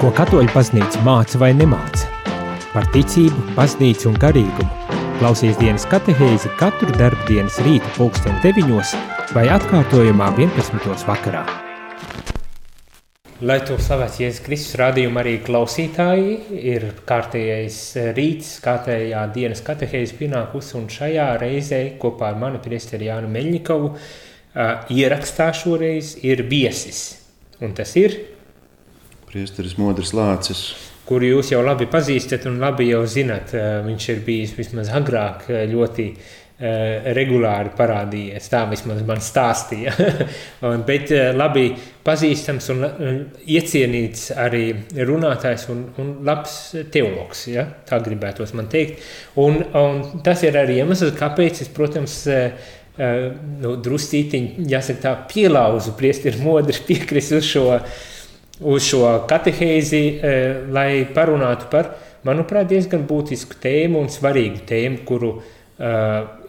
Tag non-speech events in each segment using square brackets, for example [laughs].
Ko katoļu paznīca māca vai nemāca? Par ticību, paznīcu un garīgumu. Klausies dienas katehēzi katru darbu dienas rīta pulksten 9 vai atkārtojumā 11. vakarā. Lai to slavēts Jēzus Kristus rādījuma arī klausītāji, ir kārtējais rīts, kārtējā dienas katehēzes pienākus, un šajā reizē kopā ar mani priesteri Jānu Meļņikovu ierakstā šoreiz ir viesis. Un tas ir? Priesteris Modris Lācis. Kuru jūs jau labi pazīstat un labi jau zinat. Viņš ir bijis vismaz agrāk ļoti uh, Eh, regulāri parādījies. Tā vismaz man stāstīja. [laughs] Bet eh, labi pazīstams un iecienīts arī runātājs un, un labs teologs. Ja? Tā gribētos man teikt. Un, un tas ir arī iemesls, kāpēc es, protams, eh, nu, druscītiņi, jāsaka tā, pielauzu priesteri modri [laughs] piekrist uz šo, uz šo katehēzi, lai parunātu par, manuprāt, diezgan būtisku tēmu un svarīgu tēmu, kuru uh,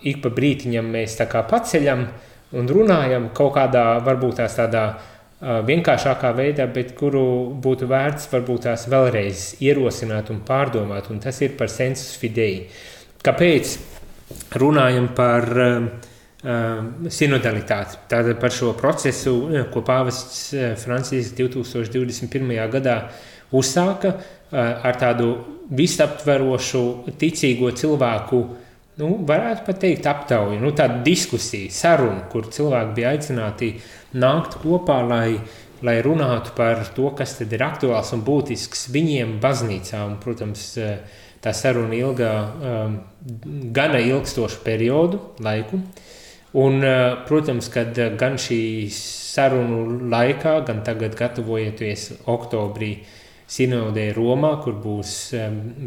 ik pa brītiņam mēs tā kā paceļam un runājam kaut kādā, varbūt tās tādā uh, vienkāršākā veidā, bet kuru būtu vērts varbūt tās vēlreiz ierosināt un pārdomāt, un tas ir par sensus fidei. Kāpēc runājam par uh, sinodalitāti, tātad par šo procesu, ko pāvests Francisks 2021. gadā uzsāka ar tādu visaptverošu ticīgo cilvēku uh, nu, varētu pat teikt, aptauja, nu, tāda diskusija, saruna, kur cilvēki bija aicināti nākt kopā, lai, lai runātu par to, kas ir aktuāls un būtisks viņiem baznīcā. Un, protams, tā saruna ilgā um, gana ilgstošu periodu, laiku. Un, uh, protams, kad gan šī sarunu laikā, gan tagad gatavojoties oktobrī, sinodē Romā, kur būs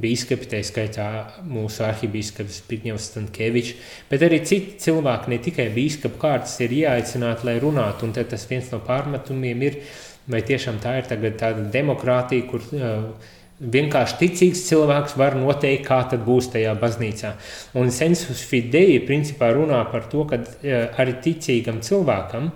bīskapi, tā skaitā mūsu arhibīskaps Pigņevs Stankēvičs, bet arī citi cilvēki, ne tikai bīskapu kārtas, ir jāaicināti, lai runātu, un tas viens no pārmetumiem ir, vai tiešām tā ir tagad tāda demokrātija, kur uh, vienkārši ticīgs cilvēks var noteikt, kā tad būs tajā baznīcā. Un sensus fidei principā runā par to, ka uh, arī ticīgam cilvēkam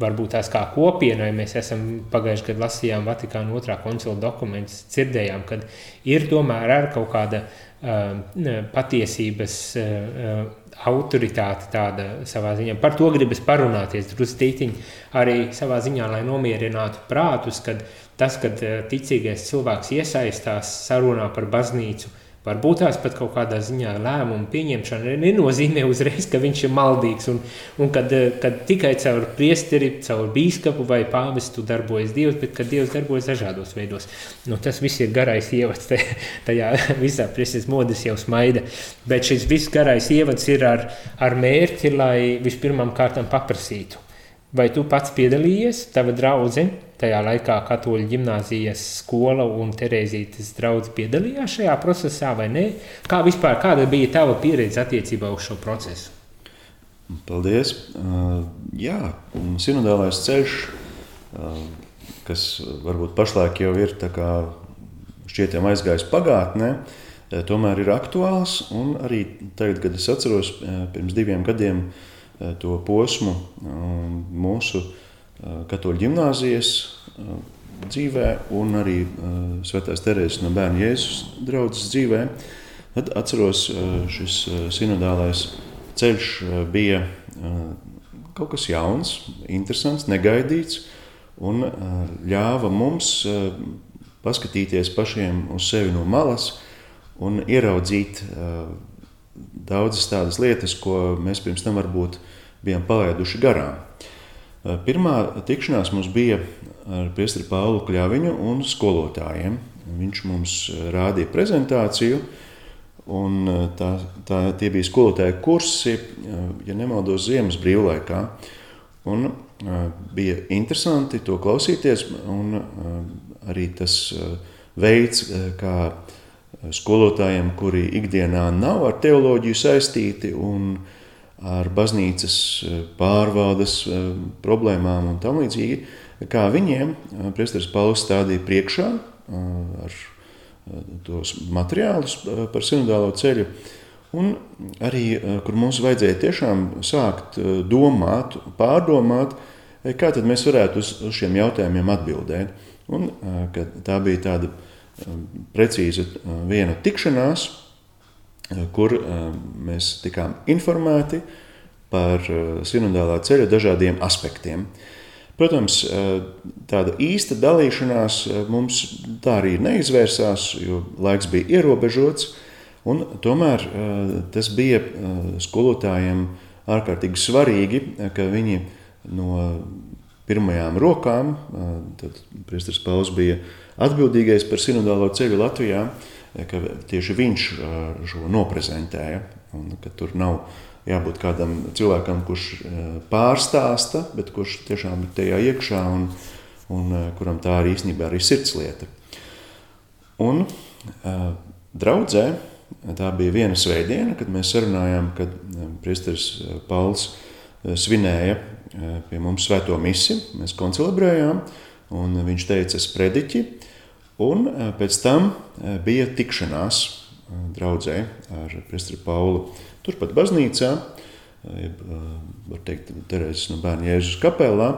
varbūt tās kā kopienai mēs esam pagājušajā gadā lasījām Vatikāna otrā koncila dokumentus, dzirdējām, ka ir tomēr ar kaut kāda uh, patiesības uh, autoritāte tāda savā ziņā. Par to gribas parunāties drustītiņi arī savā ziņā, lai nomierinātu prātus, kad tas, kad ticīgais cilvēks iesaistās sarunā par baznīcu, Varbūt tās pat kaut kādā ziņā lēmumu pieņemšana nenozīmē uzreiz, ka viņš ir maldīgs. Un, un kad, eh, kad tikai caur priesteri, caur bīskapu vai pāvestu darbojas Dievs, bet kad Dievs darbojas dažādos veidos. Nu, tas viss ir garais ievads, te, [laughs] tajā visā preses modes jau smaida. Bet šis viss garais ievads ir ar, ar mērķi, lai vispirmām kārtām paprasītu. Vai tu pats piedalījies, tava draudzene? tajā laikā katoļu ģimnāzijas skola un Terēzītes draudz piedalījās šajā procesā vai nē? Kā vispār, kāda bija tava pieredze attiecībā uz šo procesu? Paldies! Uh, jā, sinodālais ceļš, uh, kas varbūt pašlaik jau ir šķietami aizgājis pagātnē, uh, tomēr ir aktuāls. Arī tagad, kad es atceros pirms diviem gadiem to posmu mūsu katoļu ģimnāzijas dzīvē, un arī Svētās Terēzes no bērnu Jēzus draudzes dzīvē. Tad atceros, šis sinodālais ceļš bija kaut kas jauns, interesants, negaidīts, un ļāva mums paskatīties pašiem uz sevi no malas un ieraudzīt daudzas tādas lietas, ko mēs pirms tam varbūt bijām palaiduši garām. Eh, pirmā tikšanās mums bija ar Priestri Pālu Kļaviņu un skolotājiem. Viņš mums eh, rādīja prezentāciju, un eh, tā, tā, tie bija skolotāju kursi, ja nemaldos, ziemas brīvlaikā. Un, bija interesanti to klausīties, un arī tas veids, kā skolotājiem, kuri ikdienā nav ar teoloģiju saistīti un ar baznīcas eh, pārvaldes eh, problēmām un tam līdzīgi, kā viņiem eh, priesteris Pauls stādīja priekšā ar tos materiālus par sinodālo ceļu, un arī, kur mums vajadzēja tiešām sākt domāt, pārdomāt, kā tad mēs varētu uz, uz šiem jautājumiem atbildēt. Un, tā bija tāda precīza viena tikšanās, kur mēs tikām informēti par sinodālā ceļa dažādiem aspektiem. Protams, tāda īsta dalīšanās mums tā arī neizvērsās, jo laiks bija ierobežots. Tomēr tas bija skolotājiem ārkārtīgi svarīgi, ka viņi no pirmajām rokām, tad Priesteris Pauls bija atbildīgais par sinodālo ceļu Latvijā, ka tieši viņš šo noprezentēja. Un, tur nav jābūt kādam cilvēkam, kurš pārstāsta, bet kurš tiešām ir tajā iekšā un, un kuram tā arī īstenībā ir sirdslieta. Un eh, draudzē tā bija viena svētdiena, kad mēs sarunājām, kad priesteris Pauls svinēja pie mums svēto misiju, mēs koncelebrējām, un viņš teica, es prediķi, un pēc tam bija tikšanās draudzē ar priesteri Paulu. Turpat baznīcā, var teikt, Terēzes no bērna Jēzus kapelā,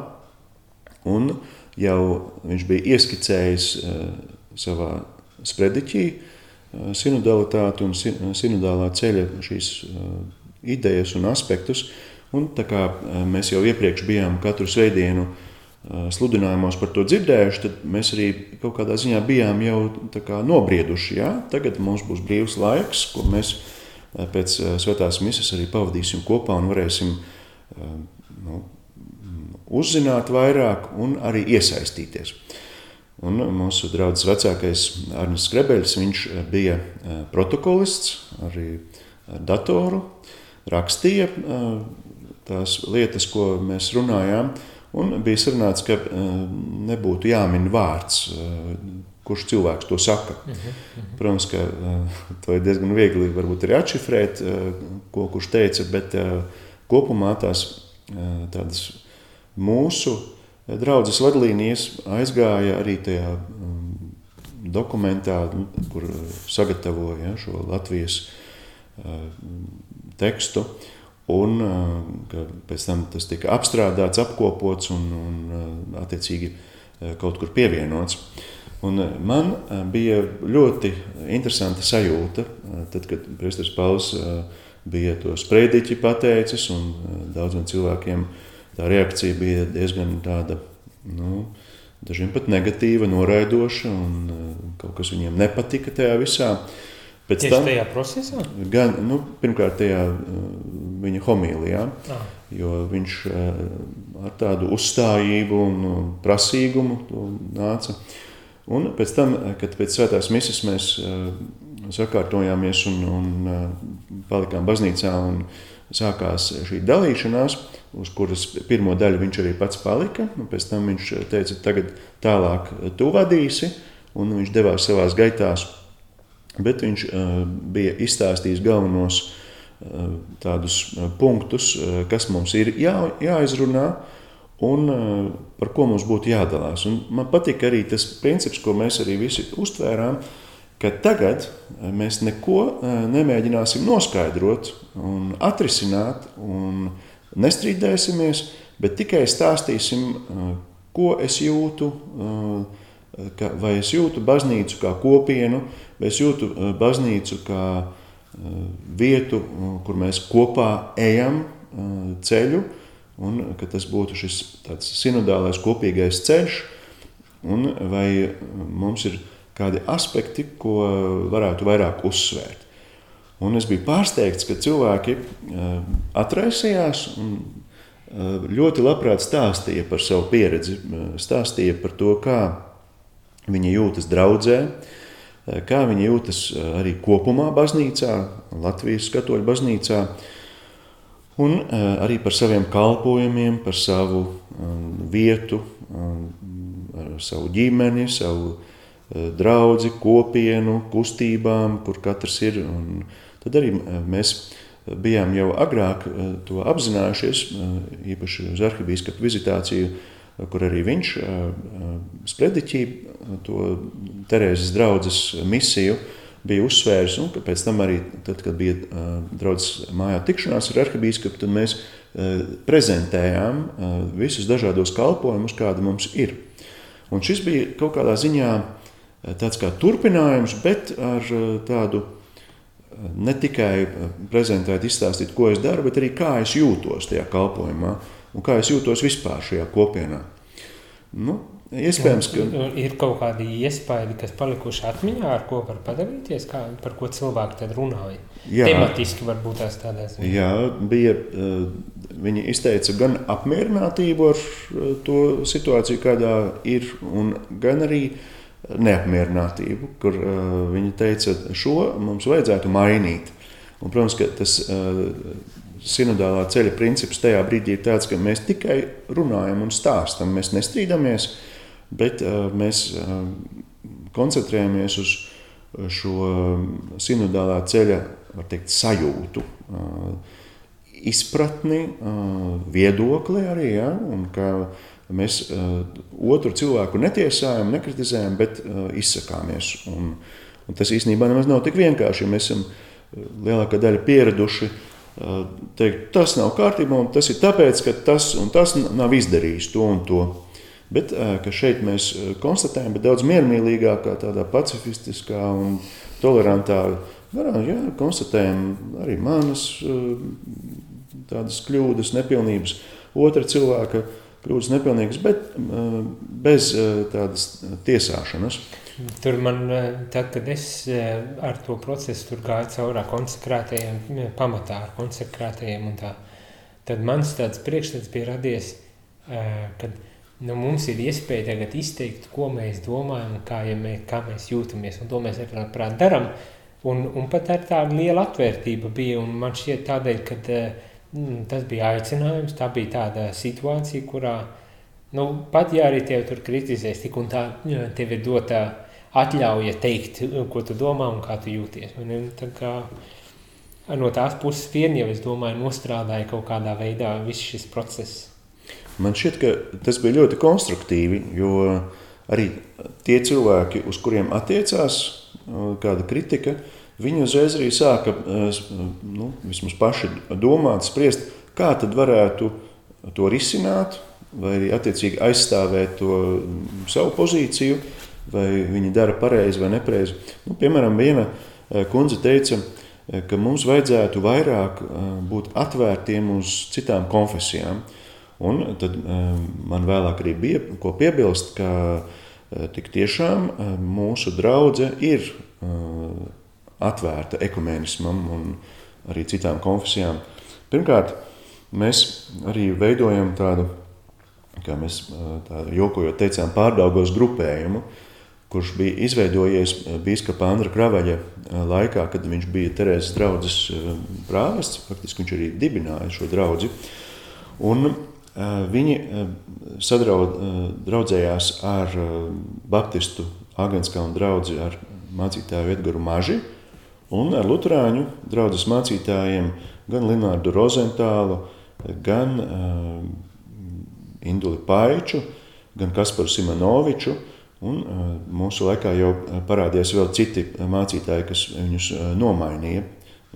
un jau viņš bija ieskicējis savā sprediķī sinodalitāti un sinodālā ceļa šīs idejas un aspektus, un kā mēs jau iepriekš bijām katru svētdienu sludinājumos par to dzirdējuši, tad mēs arī kaut kādā ziņā bijām jau nobrieduši. Ja? Tagad mums būs brīvs laiks, ko mēs pēc svētās misijas arī pavadīsim kopā un varēsim nu, uzzināt vairāk un arī iesaistīties. Un mūsu draugs vecākais Arnēs Krebeļs, viņš bija protokolists, arī ar datoru, rakstīja tās lietas, ko mēs runājām, un bija sarunāts, ka nebūtu jāmin vārds kurš cilvēks to saka. Uh uh -huh. Protams, ka uh, to ir diezgan viegli arī atšifrēt, uh, ko kurš teica, bet uh, kopumā tās uh, tādas mūsu draudzes vadlīnijas aizgāja arī tajā um, dokumentā, kur sagatavoja ja, šo Latvijas uh, tekstu. Un uh, pēc tam tas tika apstrādāts, apkopots un, un attiecīgi kaut kur pievienots. Un eh, man eh, bija ļoti interesanta sajūta, eh, tad, kad Priesteris Pauls bija to sprediķi pateicis, un daudziem cilvēkiem tā reakcija bija diezgan tāda, nu, dažiem pat negatīva, noraidoša, un kaut kas viņiem nepatika tajā visā. Pēc Tieši tam, tajā procesā? Gan, nu, pirmkārt, tajā viņa homīlijā, ah. jo viņš ar tādu uzstājību un prasīgumu nāca. Un pēc tam, kad pēc svētās misijas mēs sakārtojāmies un, un palikām baznīcā un sākās šī dalīšanās, uz kuras pirmo daļu viņš arī pats palika. Pēc tam viņš teica, tagad tālāk tu vadīsi, un viņš devās savās gaitās. Bet viņš uh, bija izstāstījis galvenos tādus punktus, kas mums ir jā, jāizrunā, un eh, par ko mums būtu jādalās. Un man patīk arī tas princips, ko mēs arī visi uztvērām, ka tagad eh, mēs neko eh, nemēģināsim noskaidrot un atrisināt un nestrīdēsimies, bet tikai stāstīsim, ko es jūtu, vai es jūtu baznīcu kā kopienu, vai es jūtu baznīcu kā vietu, kur mēs kopā ejam ceļu, un ka tas būtu šis sinodālais kopīgais ceļš, un vai mums ir kādi aspekti, ko varētu vairāk uzsvērt. Un es biju pārsteigts, ka cilvēki eh, atraisījās un eh, ļoti labprāt stāstīja par savu pieredzi, eh, stāstīja par to, kā viņi jūtas draudzē, kā viņi jūtas arī kopumā baznīcā, Latvijas katoļu baznīcā, un uh, arī par saviem kalpojumiem, par savu vietu, savu ģimeni, savu draugu, kopienu, kustībām, kur katrs ir. Un tad arī mēs bijām jau agrāk to apzinājušies, īpaši uz arhibīskapa vizitāciju, kur arī viņš uh, sprediķī to Terēzes draudzes misiju bija uzsvērs, un pēc tam arī, tad, kad bija uh, draudzes mājā tikšanās ar arhibīskapu, tad mēs prezentējām visus dažādos kalpojumus, kādi mums ir. Un šis bija kaut kādā ziņā tāds kā turpinājums, bet ar tādu ne tikai prezentēt, izstāstīt, ko es daru, bet arī kā es jūtos tajā kalpošanā un kā es jūtos vispār šajā kopienā. Nu, Iespējams, ka ir kaut kādi iespaidi, kas palikuši atmiņā, ar ko var padalīties, kā, par ko cilvēki tad runāja. Jā, Tematiski varbūt tās tādās. Jā, bija, eh, viņi izteica gan apmierinātību ar eh, to situāciju, kādā ir, un gan arī neapmierinātību, kur uh, viņi teica, šo mums vajadzētu mainīt. Un, protams, ka tas sinodālā ceļa princips tajā brīdī ir tāds, ka mēs tikai runājam un stāstam, mēs nestrīdamies. Uh, bet uh, mēs uh, koncentrējamies uz šo sinodālā ceļa teikt, sajūtu, uh, izpratni, viedokli arī. Ja, mēs otru cilvēku netiesājam, nekritizējam, bet izsakāmies. Un, un tas īstenībā nemaz nav tik vienkārši. Mēs esam lielākā daļa pieraduši teikt, tas nav kārtībā, tas ir tāpēc, ka tas un tas nav izdarījis to un to. Bet šeit mēs konstatējam, ka daudz miermīlīgākā, tādā pacifistiskā un tolerantā garā jā, konstatējam arī manas tādas kļūdas, nepilnības, otra cilvēka kļūdas, nepilnības, bet bez tādas tiesāšanas. Tur man, tad, kad es ar to procesu gāju cauri konsekrētajiem, pamatā ar konsekrētajiem, tā, tad mans tāds priekšstats bija radies, kad nu, mums ir iespēja tagad izteikt, ko mēs domājam, kā, ja mē, kā mēs jūtamies. Un to mēs arī labprāt darām. Un, un pat ar tādu lielu atvērtību bija. Un man šķiet, tādēļ, ka mm, tas bija aicinājums, tā bija tāda situācija, kurā nu, pat ja arī tevi tur kritizēs, tik un tā tev ir dota atļauja teikt, ko tu domā un kā tu jūties. Un, tā kā, no tās puses vien jau es domāju, nostrādāja kaut kādā veidā viss šis process. Man šķiet, ka tas bija ļoti konstruktīvi, jo arī tie cilvēki, uz kuriem attiecās kāda kritika, viņi uzreiz arī sāka nu, vismaz paši domāt, spriest, kā tad varētu to risināt, vai arī attiecīgi aizstāvēt to savu pozīciju, vai viņi dara pareizi vai nepareizi. Nu, piemēram, viena kundze teica, ka mums vajadzētu vairāk būt atvērtiem uz citām konfesijām. Un tad man vēlāk arī bija ko piebilst, ka tik tiešām mūsu draudzene ir atvērta ekumēnismam un arī citām konfesijām. Pirmkārt, mēs arī veidojam tādu, kā mēs jokojot teicām, pārdaugos grupējumu, kurš bija izveidojies Bīskapa Andra Kravaļa laikā, kad viņš bija Terēzes draudzes prāvests, faktiski viņš arī dibināja šo draudzi. Un viņi sadraudzējās ar Baptistu Agenskalnu draugu, ar mācītāju Edgars Maži un ar Lutāņu draugu mācītājiem gan Linārdu Rozentālu, gan Induli Paiču, gan Kasparu Simonoviču. Un, uh, mūsu laikā jau parādījās vēl citi mācītāji, kas viņus uh, nomainīja.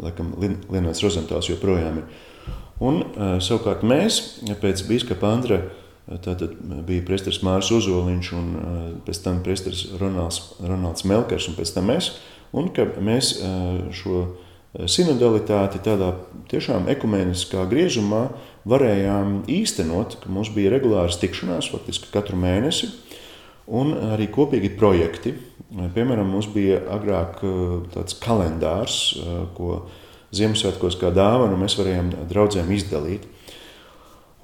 Laikam, Linārds Rozentāls joprojām ir. Un, uh, savukārt mēs pēc biskupa Andra Tātad bija presteris Mārcis Uzoliņš, un pēc tam presteris Ronalds, Ronalds Melkers, un pēc tam mēs. Un ka mēs šo sinodalitāti tādā tiešām ekumeniskā griezumā varējām īstenot, ka mums bija regulāras tikšanās, faktiski katru mēnesi, un arī kopīgi projekti. Piemēram, mums bija agrāk tāds kalendārs, ko Ziemassvētkos kā dāvanu mēs varējām draugiem izdalīt.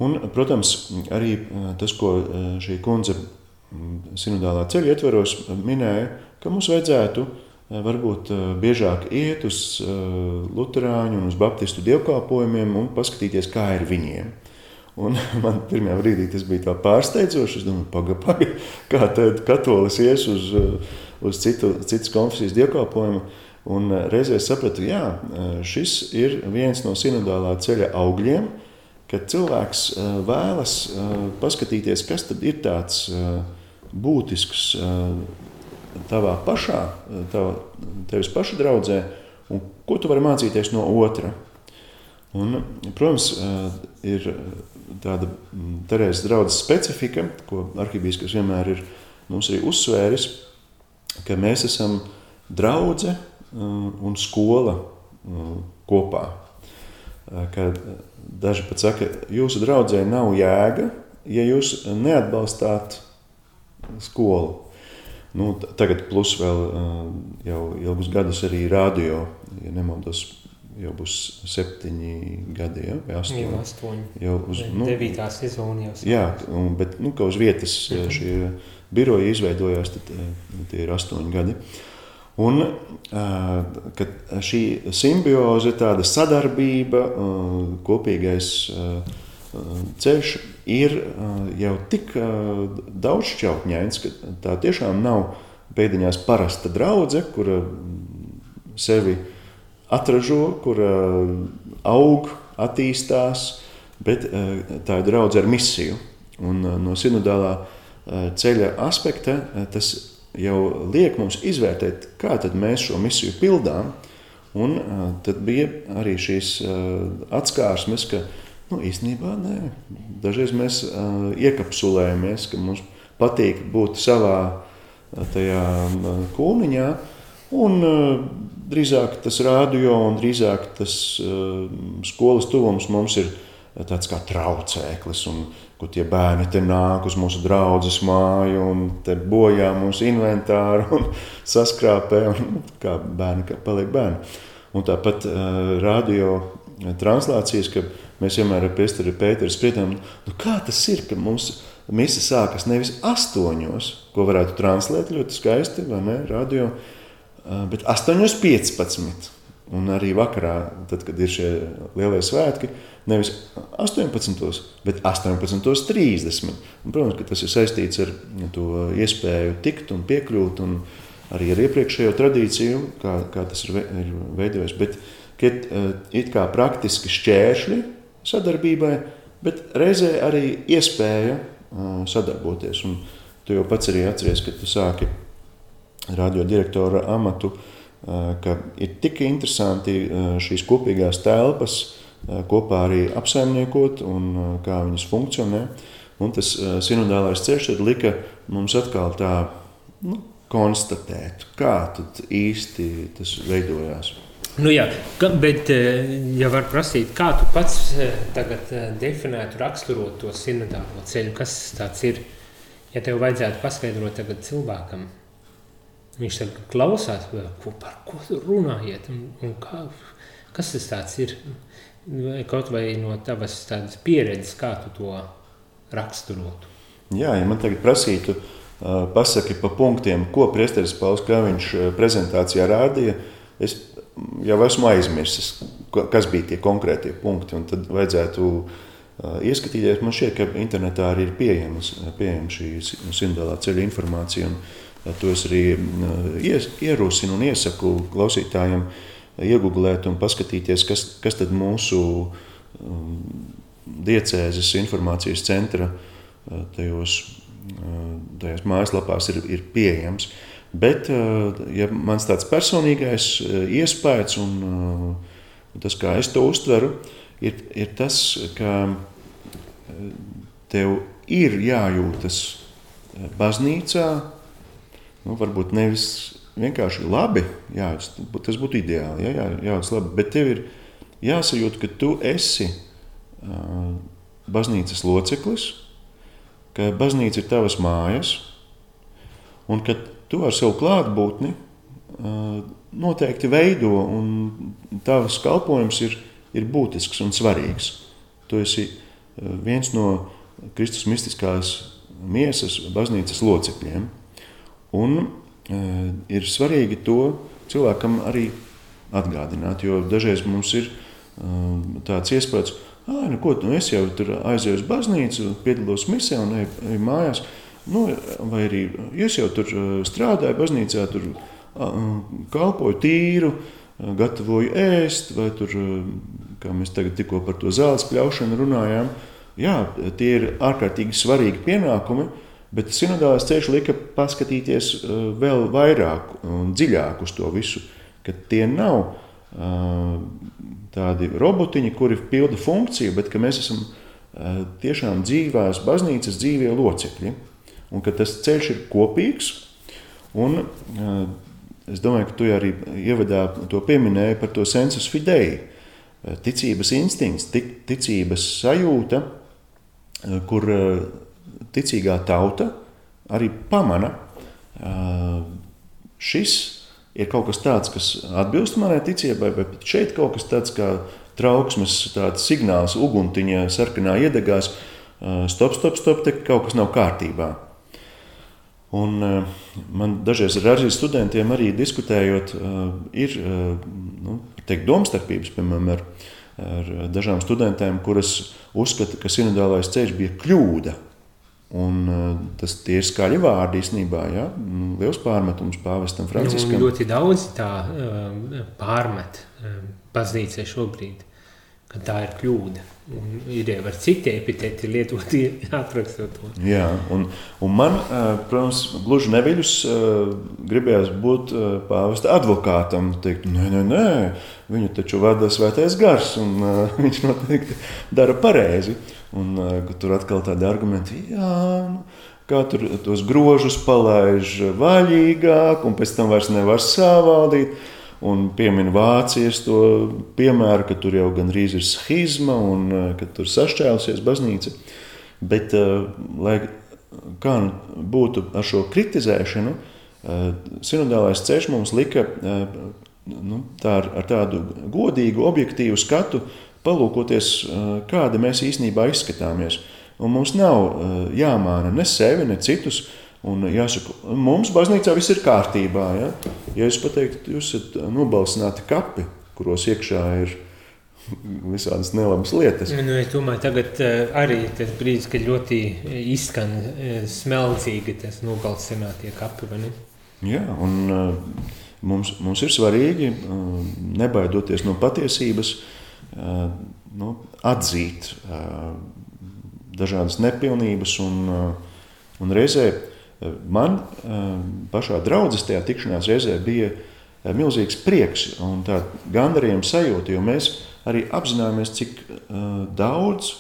Un, protams, arī eh, tas, ko eh, šī kundze mm, sinodālā ceļa ietveros minēja, ka mums vajadzētu eh, varbūt biežāk iet uz Lutāņu un uz Baptistu dievkalpojumiem un paskatīties, kā ir viņiem. Un [laughs] man pirmā brīdī tas bija pārsteidzoši. Es domāju, paga, paga, kā tad katolis ies uz, uz citu, citas konfesijas dievkalpojumu. Un eh, reizē sapratu, ka eh, šis ir viens no sinodālā ceļa augļiem, kad cilvēks eh, vēlas paskatīties, kas tad ir tāds būtisks tavā pašā, tavā, tevis paša draudzē, un ko tu vari mācīties no otra. Un, protams, ir tāda Terēzes draudzes specifika, ko arhibīskaps vienmēr ir mums arī uzsvēris, ka mēs esam draudzene un skola kopā. Kad daži pat saka, jūsu draudzē nav jēga, ja jūs neatbalstāt skolu. Nu, tagad, plus vēl jau ilgus gadus arī radio, ja nemaldos, jau būs septiņi gadi, ja, vai astoņi. Jau astoņi. Jau uz, nu, Devītā sezona jau. Jā, un, bet, nu, ka uz vietas mhm. šie biroji izveidojās, tad tie ir astoņi gadi. Un šī simbioze, tāda sadarbība, kopīgais ceļš ir jau tik daudzšķautņains, ka tā tiešām nav pēdiņās parasta draudzene, kura sevi atražo, kura aug, attīstās, bet tā ir draudzene ar misiju. Un no sinodālā ceļa aspekta tas jau liek mums izvērtēt, kā mēs šo misiju pildām. Un tad bija arī šīs atskārsmes, ka nu, īstenībā nē, dažreiz mēs iekapsulējamies, ka mums patīk būt savā tajā kūniņā. Un drīzāk tas rādio un drīzāk tas skolas tuvums mums ir tāds kā traucēklis. Un, kur tie bērni te nāk uz mūsu draugu māju un bojā mūsu inventāru un [laughs] saskrāpē, un nu, kā bērni kā paliek bērni. Un tāpat uh, radio translācijas, ka mēs vienmēr ar Pēteru Pēteru spriedām, nu, kā tas ir, ka mums mise sākas nevis astoņos, ko varētu translēt ļoti skaisti, vai ne, radio, uh, bet 8.15. Un arī vakarā, tad, kad ir šie lielie svētki, nevis 18, bet 18.30. Protams, ka tas ir saistīts ar to iespēju tikt un piekļūt, un arī ar iepriekšējo tradīciju, kā, kā tas ir veidojies. Bet kad, eh, ir kā praktiski šķēršļi sadarbībai, bet reizē arī iespēja eh, sadarboties. Un tu jau pats arī atceries, kad tu sāki radiodirektora amatu ka ir tik interesanti šīs kopīgās telpas kopā arī apsaimniekot un kā viņas funkcionē. Un tas sinodālais ceļš lika mums atkal tā nu, konstatēt, kā īsti tas veidojās. Nu jā, bet, ja var prasīt, kā tu pats tagad definētu, raksturot to sinodālo ceļu, kas tas ir? Ja tev vajadzētu paskaidrot tagad cilvēkam, Viņš tagad klausās, ko, par ko tur runājiet, un, un kā, kas tas ir. Kaut vai no tavas pieredzes, kā tu to raksturotu. Jā, ja man tagad prasītu, pasaki pa punktiem, ko Priesteris Pauls Kraviņš prezentācijā rādīja, es jau esmu aizmirsis, kas bija tie konkrētie punkti. Tad vajadzētu ieskatīties. Man šķiet, ka internetā arī ir pieejama pieejam šī simbolā ceļa informācija. Un, To es arī ierosinu un iesaku klausītājiem iegūlēt un paskatīties, kas, kas tad mūsu diecēzes informācijas centra tajos, tajos mājaslapās ir, ir pieejams. Bet ja mans tāds personīgais iespējas un tas, kā es to uztveru, ir, ir tas, ka tev ir jājūtas baznīcā, nu, varbūt nevis vienkārši labi, jā, tas būtu ideāli, jā, jā, jā, labi, bet tev ir jāsajūt, ka tu esi baznīcas loceklis, ka baznīca ir tavas mājas, un ka tu ar savu klātbūtni noteikti veido, un tavs kalpojums ir, ir būtisks un svarīgs. Tu esi viens no Kristus mistiskās miesas baznīcas locekļiem. Un ir svarīgi to cilvēkam arī atgādināt, jo dažreiz mums ir tāds iespējas, ka, nu, ko, nu, es jau tur aizēju uz baznīcu, piedalos misē un eju mājās. Nu, vai arī es jau tur e, strādāju, baznīcā tur kalpoju tīru, gatavoju ēst, vai tur, kā mēs tagad tikko par to zāles pļaušanu runājām. Jā, tie ir ārkārtīgi svarīgi pienākumi, Bet sinodālais ceļš lika paskatīties vēl vairāk un dziļāk uz to visu, ka tie nav tādi robotiņi, kuri pilda funkciju, bet mēs esam tiešām dzīvās baznīcas dzīvie locekļi. Un ka tas ceļš ir kopīgs. Un, es domāju, ka tu arī ievadā to pieminēji par to sensus fidei. Ticības instinkts, ticības sajūta, kur ticīgā tauta arī pamana, šis ir kaut kas tāds, kas atbilst manai ticībai, bet šeit kaut kas tāds kā trauksmes signāls, uguntiņa sarkanā iedegās. Stop, stop, stop, te kaut kas nav kārtībā. Un, man dažreiz ar arī studentiem arī diskutējot, ir nu, teikt, domstarpības, piemēram, ar, ar dažām studentēm, kuras uzskata, ka sinodālais ceļš bija kļūda. Un, tas ir skaļi vārdi īstenībā. Ja? Nu, liels pārmetums pāvestam Franciskam. Nu, ļoti daudz tā pārmet baznīcai šobrīd, ka tā ir kļūda. Un ir jau ar citi epiteti lietoti, [laughs] aprakstot to. Jā, un, un man, protams, gluži neviļus gribējās būt pāvesta advokātam. Teikt, nē, nē, nē, viņu taču vada svētais gars, un [laughs] viņš noteikti dara pareizi. Un, tur atkal tādi argumenti, jā, nu, kā tur tos grožus palaiž vaļīgāk, un pēc tam vairs nevar savaldīt. Un piemin Vācijas to piemēru, ka tur jau gandrīz ir schizma un ka tur sašķēlusies baznīca. Bet, lai kā nu būtu ar šo kritizēšanu, sinodālais ceļš mums lika nu, tā ar, ar tādu godīgu, objektīvu skatu palūkoties, kāda mēs īstenībā izskatāmies. Un mums nav jāmāna ne sevi, ne citus. Un jāsaka, mums baznīcā viss ir kārtībā. Ja, ja es pateiktu, jūs esat nobalsināti kapi, kuros iekšā ir visādas nelabas lietas. Nu, es domāju, tagad arī tas brīdis, kad ļoti izskan smeldzīgi tas nobalsinātie kapi. Jā, un mums, mums ir svarīgi nebaidoties no patiesības nu, atzīt dažādas nepilnības. Un, un reizē man pašā draudzes tajā tikšanās reizē bija milzīgs prieks un gandarījuma sajūta, jo mēs arī apzināmies, cik daudz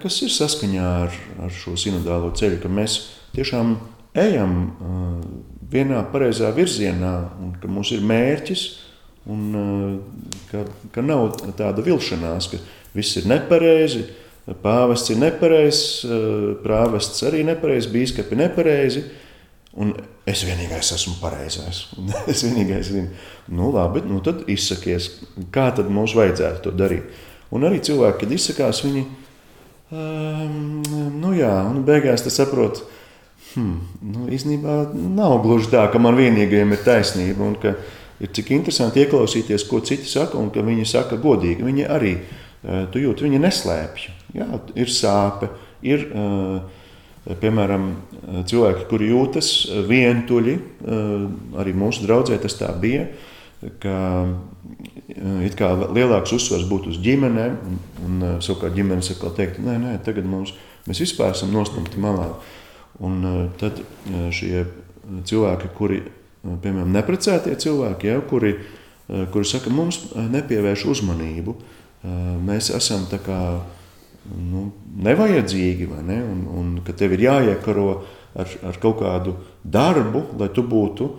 kas ir saskaņā ar, ar šo sinodālo ceļu, ka mēs tiešām ejam vienā pareizā virzienā un ka mums ir mērķis Un, eh, ka, ka nav tāda vilšanās, ka viss ir nepareizi, pāvests ir nepareizs, eh, prāvests arī nepareizs, bīskapi nepareizi. Un es vienīgais esmu pareizais. [laughs] es vienīgais zinu, nu, labi, nu tad izsakies, kā tad mums vajadzētu to darīt. Un arī cilvēki, kad izsakās, viņi um, nu jā, un beigās tas saprot, hmm, nu, īstenībā nav gluži tā, ka man vienīgajam ir taisnība. Un, ka, ir cik interesanti ieklausīties, ko citi saka, un ka viņi saka godīgi. Viņi arī, eh, tu jūti, viņi neslēpj. Jā, ir sāpe, ir eh, piemēram cilvēki, kuri jūtas vientuļi. Eh, arī mūsu draudzē tas tā bija, ka it kā lielāks uzsvars būtu uz ģimenēm, un, un savukārt ģimenes atkal teikt, nē, nē, tagad mums, mēs vispār esam nostumti malā. Un tad šie cilvēki, kuri piemēram, neprecētie cilvēki, ja, kuri, eh, kuri saka, mums eh, nepievērš uzmanību. Eh, mēs esam tā kā nu, nevajadzīgi, vai ne? un, un ka tev ir jāiekaro ar, ar kaut kādu darbu, lai tu būtu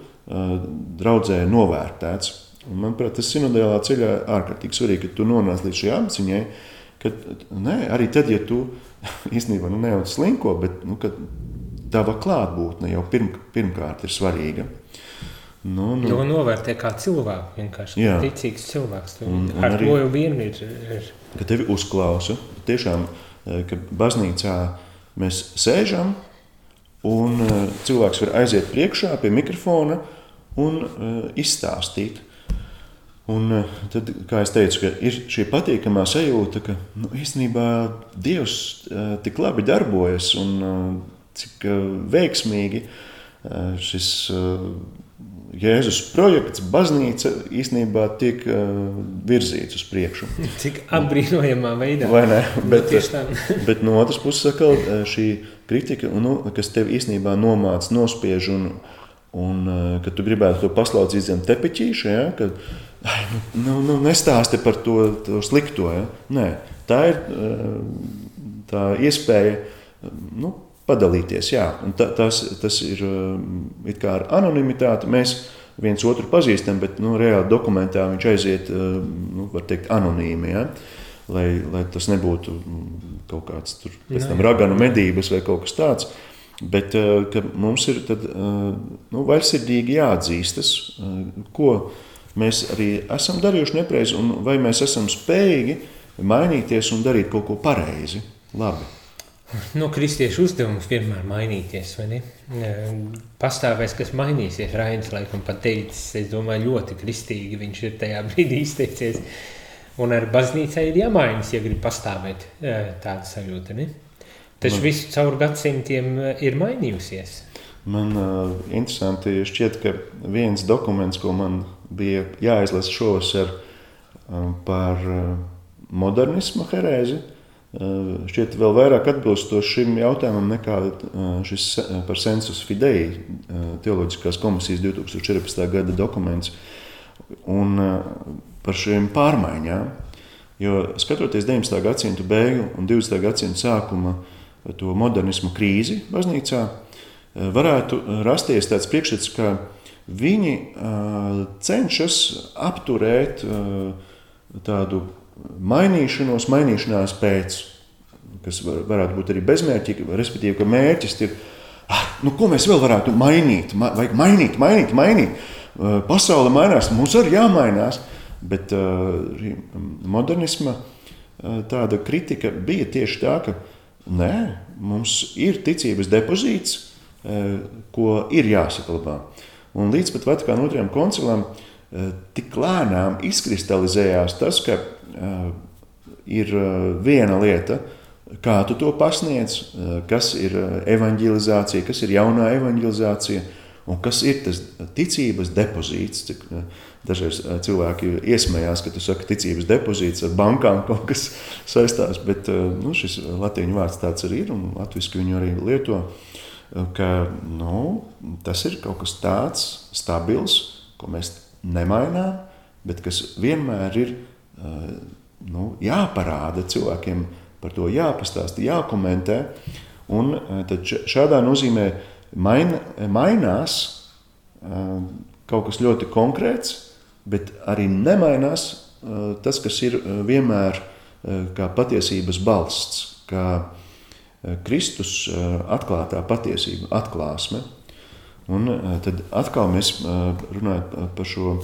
draudzē novērtēts. Un, manuprāt, tas sinodēlā ceļā ārkārtīgi svarīgi, ka tu nonāc līdz šai apziņai, ka ne, arī tad, ja tu [laughs] īstenībā nu, ne jau slinko, bet nu, tava klātbūtne jau pirm, pirmkārt ir svarīga. Nu, nu. Jo novērtē kā cilvēku, vienkārši kā ticīgs cilvēks. Un, un ar to jau vien ir. ir. Ka tevi uzklausa. Tiešām, eh, ka baznīcā mēs sēžam, un eh, cilvēks var aiziet priekšā pie mikrofona un uh, izstāstīt. Un tad, kā jau teicu, ir šī patīkamā sajūta, ka nu, īstenībā Dievs tik labi darbojas un cik veiksmīgi šis Jēzus projekts, baznīca īstenībā tiek uh, virzīts uz priekšu. Cik apbrīnojamā veidā. Vai ne? Bet, [laughs] bet no otras puses, atkal, šī kritika, nu, kas tev īstenībā nomāca, nospiež un, un kad tu gribētu to paslaucīt zem tepiķīša, ja, kad nu, nu, nestāsti par to, to slikto. Ja? Nē, tā ir tā iespēja nu, padalīties. Jā. Ta, tas, tas ir kā ar anonimitāti. Mēs viens otru pazīstam, bet nu, reāli dokumentā viņš aiziet nu, teikt, anonīmi. Ja? Lai, lai tas nebūtu kaut kāds tur, tam, raganu medības vai kaut kas tāds. Bet mums ir tad, nu, vaļsirdīgi jāatzīstas, ko mēs arī esam darījuši nepareizi, un vai mēs esam spējīgi mainīties un darīt kaut ko pareizi. Labi. No kristiešu uzdevums vienmēr mainīties, vai ne? Pastāvēs, kas mainīsies. Rainis laikam pat teicis, es domāju, ļoti kristīgi viņš ir tajā [laughs] brīdī izteicies. Un ar baznīcai ir jāmainas, ja grib pastāvēt tāda sajūta, ne? Taču Man... visu caur gadsimtiem ir mainījusies. Man uh, interesanti šķiet, ka viens dokuments, ko man bija jāizlasa šovasar uh, par uh, modernismu herēzi, šķiet vēl vairāk atbilstoši šim jautājumam nekā uh, šis uh, par sensus fidei teoloģiskās komisijas 2014. gada dokuments un par šīm pārmaiņām. Jo skatoties 19. gadsimta beigu un 20. gadsimta sākuma to modernismu krīzi baznīcā, Eh, varētu eh, rasties tāds priekšstats, ka viņi eh, cenšas apturēt tādu mainīšanos, mainīšanās pēc, kas var, varētu būt arī bezmērķīgi, respektīvi, ka mērķis ir, ah, nu, ko mēs vēl varētu mainīt, Ma, vajag mainīt, mainīt, mainīt. Pasaule mainās, mums arī jāmainās, bet modernisma tāda kritika bija tieši tā, ka nē, mums ir ticības depozīts, Eh, ko ir jāsaglabā. Un līdz pat Vatikāna otrajam koncilam eh, tik lēnām izkristalizējās tas, ka eh, ir viena lieta, kā tu to pasniedz, kas ir evanģelizācija, kas ir jaunā evanģelizācija. Un kas ir tas ticības depozīts? Cik, dažreiz cilvēki iesmējās, ka tu saki, ticības depozīts ar bankām [laughs] kaut kas saistās, bet nu, šis latīņu vārds tāds arī ir un latviešu viņu arī lieto. Ka nu, tas ir kaut kas tāds stabils, ko mēs nemainām, bet kas vienmēr ir eh, nu, jāparāda cilvēkiem, par to jāpastāsta, jākomentē. Un eh, tad šādā nozīmē main, mainās eh, kaut kas ļoti konkrēts, bet arī nemainās tas, kas ir vienmēr kā patiesības balsts. Kā Eh, Kristus eh, atklātā patiesība, atklāsme. Un eh, tad atkal mēs runājam par šo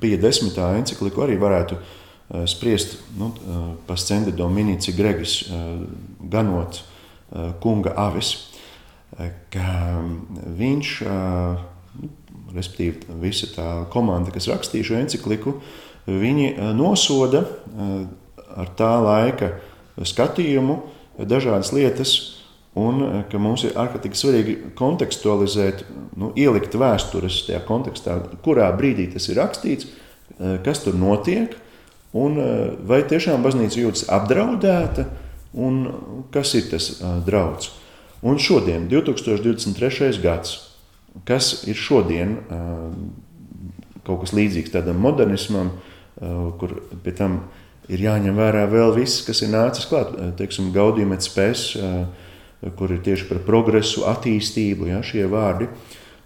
Pija desmitā encikliku, arī varētu spriest nu, par Scendi Dominici Gregis, ganot kunga avis, ka viņš, respektīvi visa tā komanda, kas rakstīja šo encikliku, viņi nosoda ar tā laika skatījumu, dažādas lietas, un eh, ka mums ir ārkārtīgi svarīgi kontekstualizēt, nu, ielikt vēstures tajā kontekstā, kurā brīdī tas ir rakstīts, eh, kas tur notiek, un eh, vai tiešām baznīca jūtas apdraudēta, un kas ir tas draudz. Un šodien, 2023. gads, kas ir šodien kaut kas līdzīgs tādam modernismam, kur pie tam ir jāņem vērā vēl viss, kas ir nācis klāt. Teiksim, Gaudījuma spēs, eh, kur ir tieši par progresu, attīstību, ja, šie vārdi.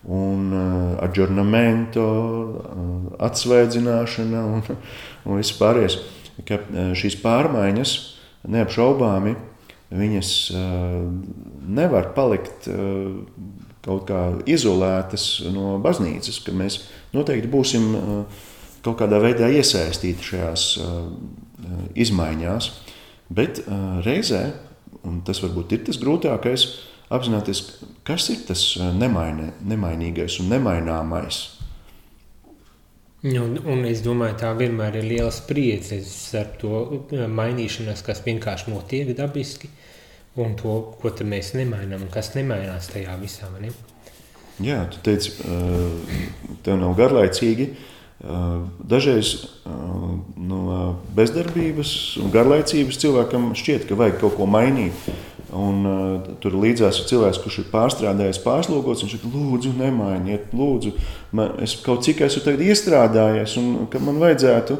Un uh, adžurnamento, uh, atsveidzināšana un, [laughs] un viss pārējais. Ka uh, šīs pārmaiņas neapšaubāmi viņas uh, nevar palikt uh, kaut kā izolētas no baznīcas, ka mēs noteikti būsim uh, kaut kādā veidā iesaistīti šajās uh, Eh, izmaiņās. Bet eh, reizē, un tas varbūt ir tas grūtākais, apzināties, kas ir tas eh, nemainē, nemainīgais un nemaināmais. Un, un es domāju, tā vienmēr ir liela spriedze ar to mainīšanos, kas vienkārši notiek dabiski, un to, ko mēs nemainām, un kas nemainās tajā visā. Ne? Jā, tu teici, tev nav garlaicīgi, Dažreiz no bezdarbības un garlaicības cilvēkam šķiet, ka vajag kaut ko mainīt. Un, uh, tur līdzās ir cilvēks, kurš ir pārstrādājis, pārslogots. Viņš ir lūdzu, nemainiet, lūdzu, man, es kaut cik esmu iestrādājies, un ka man vajadzētu.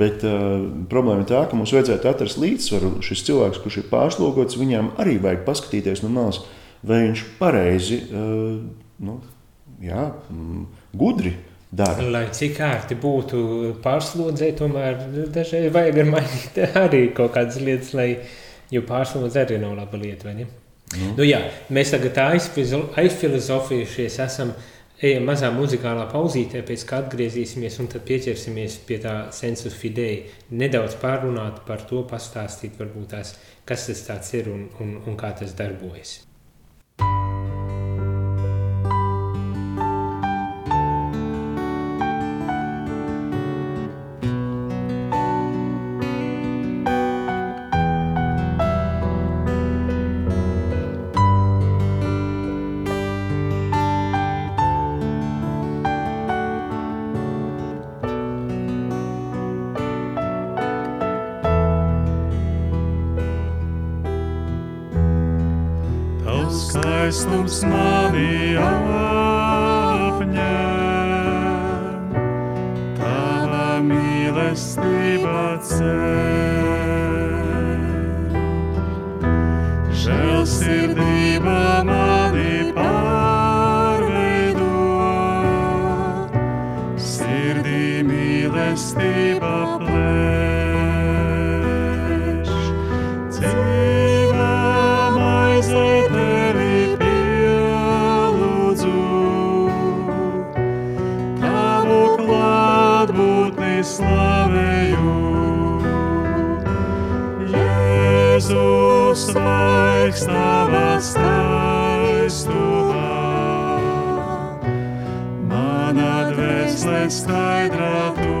Bet uh, problēma ir tā, ka mums vajadzētu atrast līdzsvaru. Šis cilvēks, kurš ir pārslogots, viņam arī vajag paskatīties no malas, vai viņš pareizi, uh, nu, jā, gudri dara. Lai cik ērti būtu pārslodzēt, tomēr dažreiz vajag mainīt [laughs] arī kaut kādas lietas, lai Jo pārslodze arī nav laba lieta. Nu. Nu, jā, mēs tagad aizfilozofējušies, esam ejam mazā muzikālā pauzītē, pēc kā atgriezīsimies un tad pieķersimies pie tā sensus fidei. Nedaudz pārunāt par to, pastāstīt varbūt tās, kas tas ir un, un, un kā tas darbojas. Mīlestība ceļ. Žēlsirdība svaigs tavas taisnumā. Mana dvēsele skaidrā to.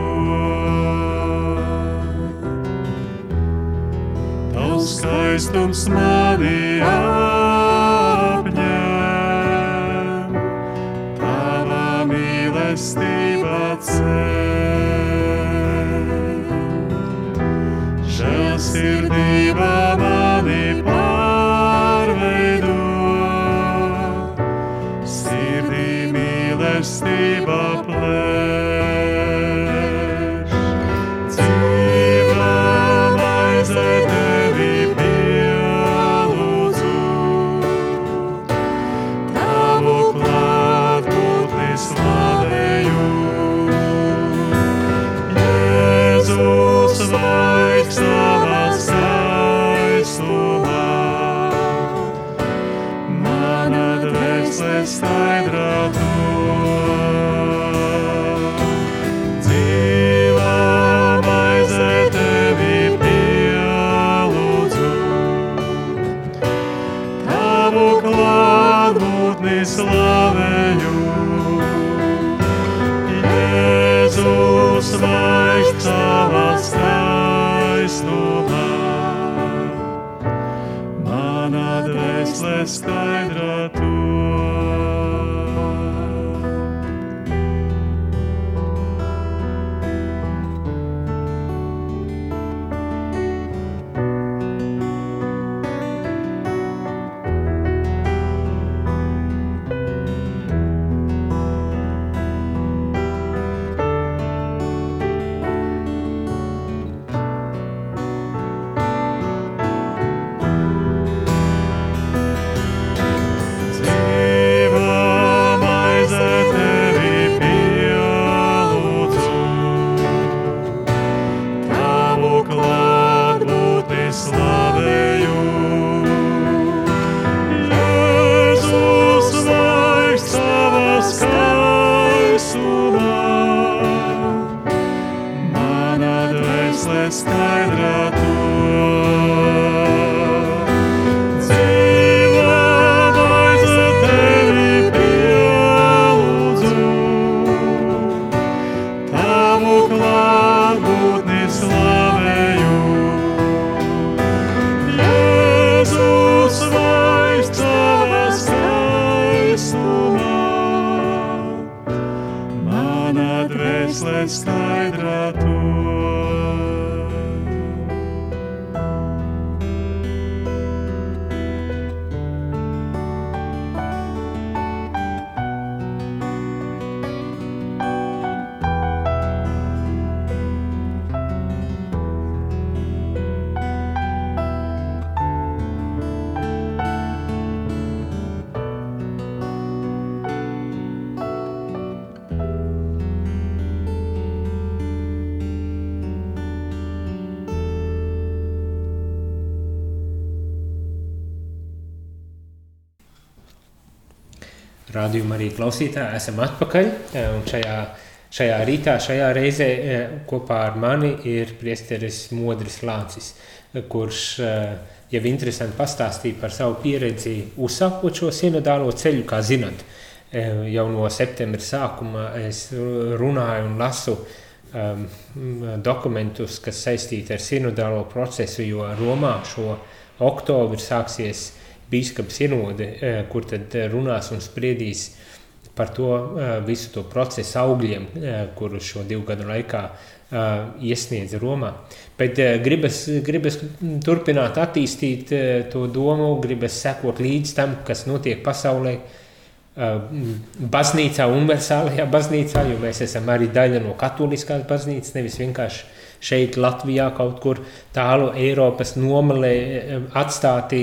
Tavs skaistums mani apņem, slavēju. Jēzus vairs savā skaistumā, manā dvēselē skaidrā tu. Rādījuma arī klausītāji, esam atpakaļ. Un šajā, šajā rītā, šajā reizē kopā ar mani ir priesteris Modris Lācis, kurš jau interesanti pastāstīja par savu pieredzi uzsākot šo sinodālo ceļu, kā zinat. Jau no septembra sākuma es runāju un lasu um, dokumentus, kas saistīti ar sinodālo procesu, jo Romā šo oktobru sāksies biskupa sinode, eh, kur tad eh, runās un spriedīs par to eh, visu to procesu augļiem, kurus šo divu gadu laikā iesniedz Romā. Bet gribas, gribas turpināt attīstīt to domu, gribas sekot līdz tam, kas notiek pasaulē, baznīcā, universālajā baznīcā, jo mēs esam arī daļa no katoliskās baznīcas, nevis vienkārši šeit, Latvijā, kaut kur tālu Eiropas nomalē atstāti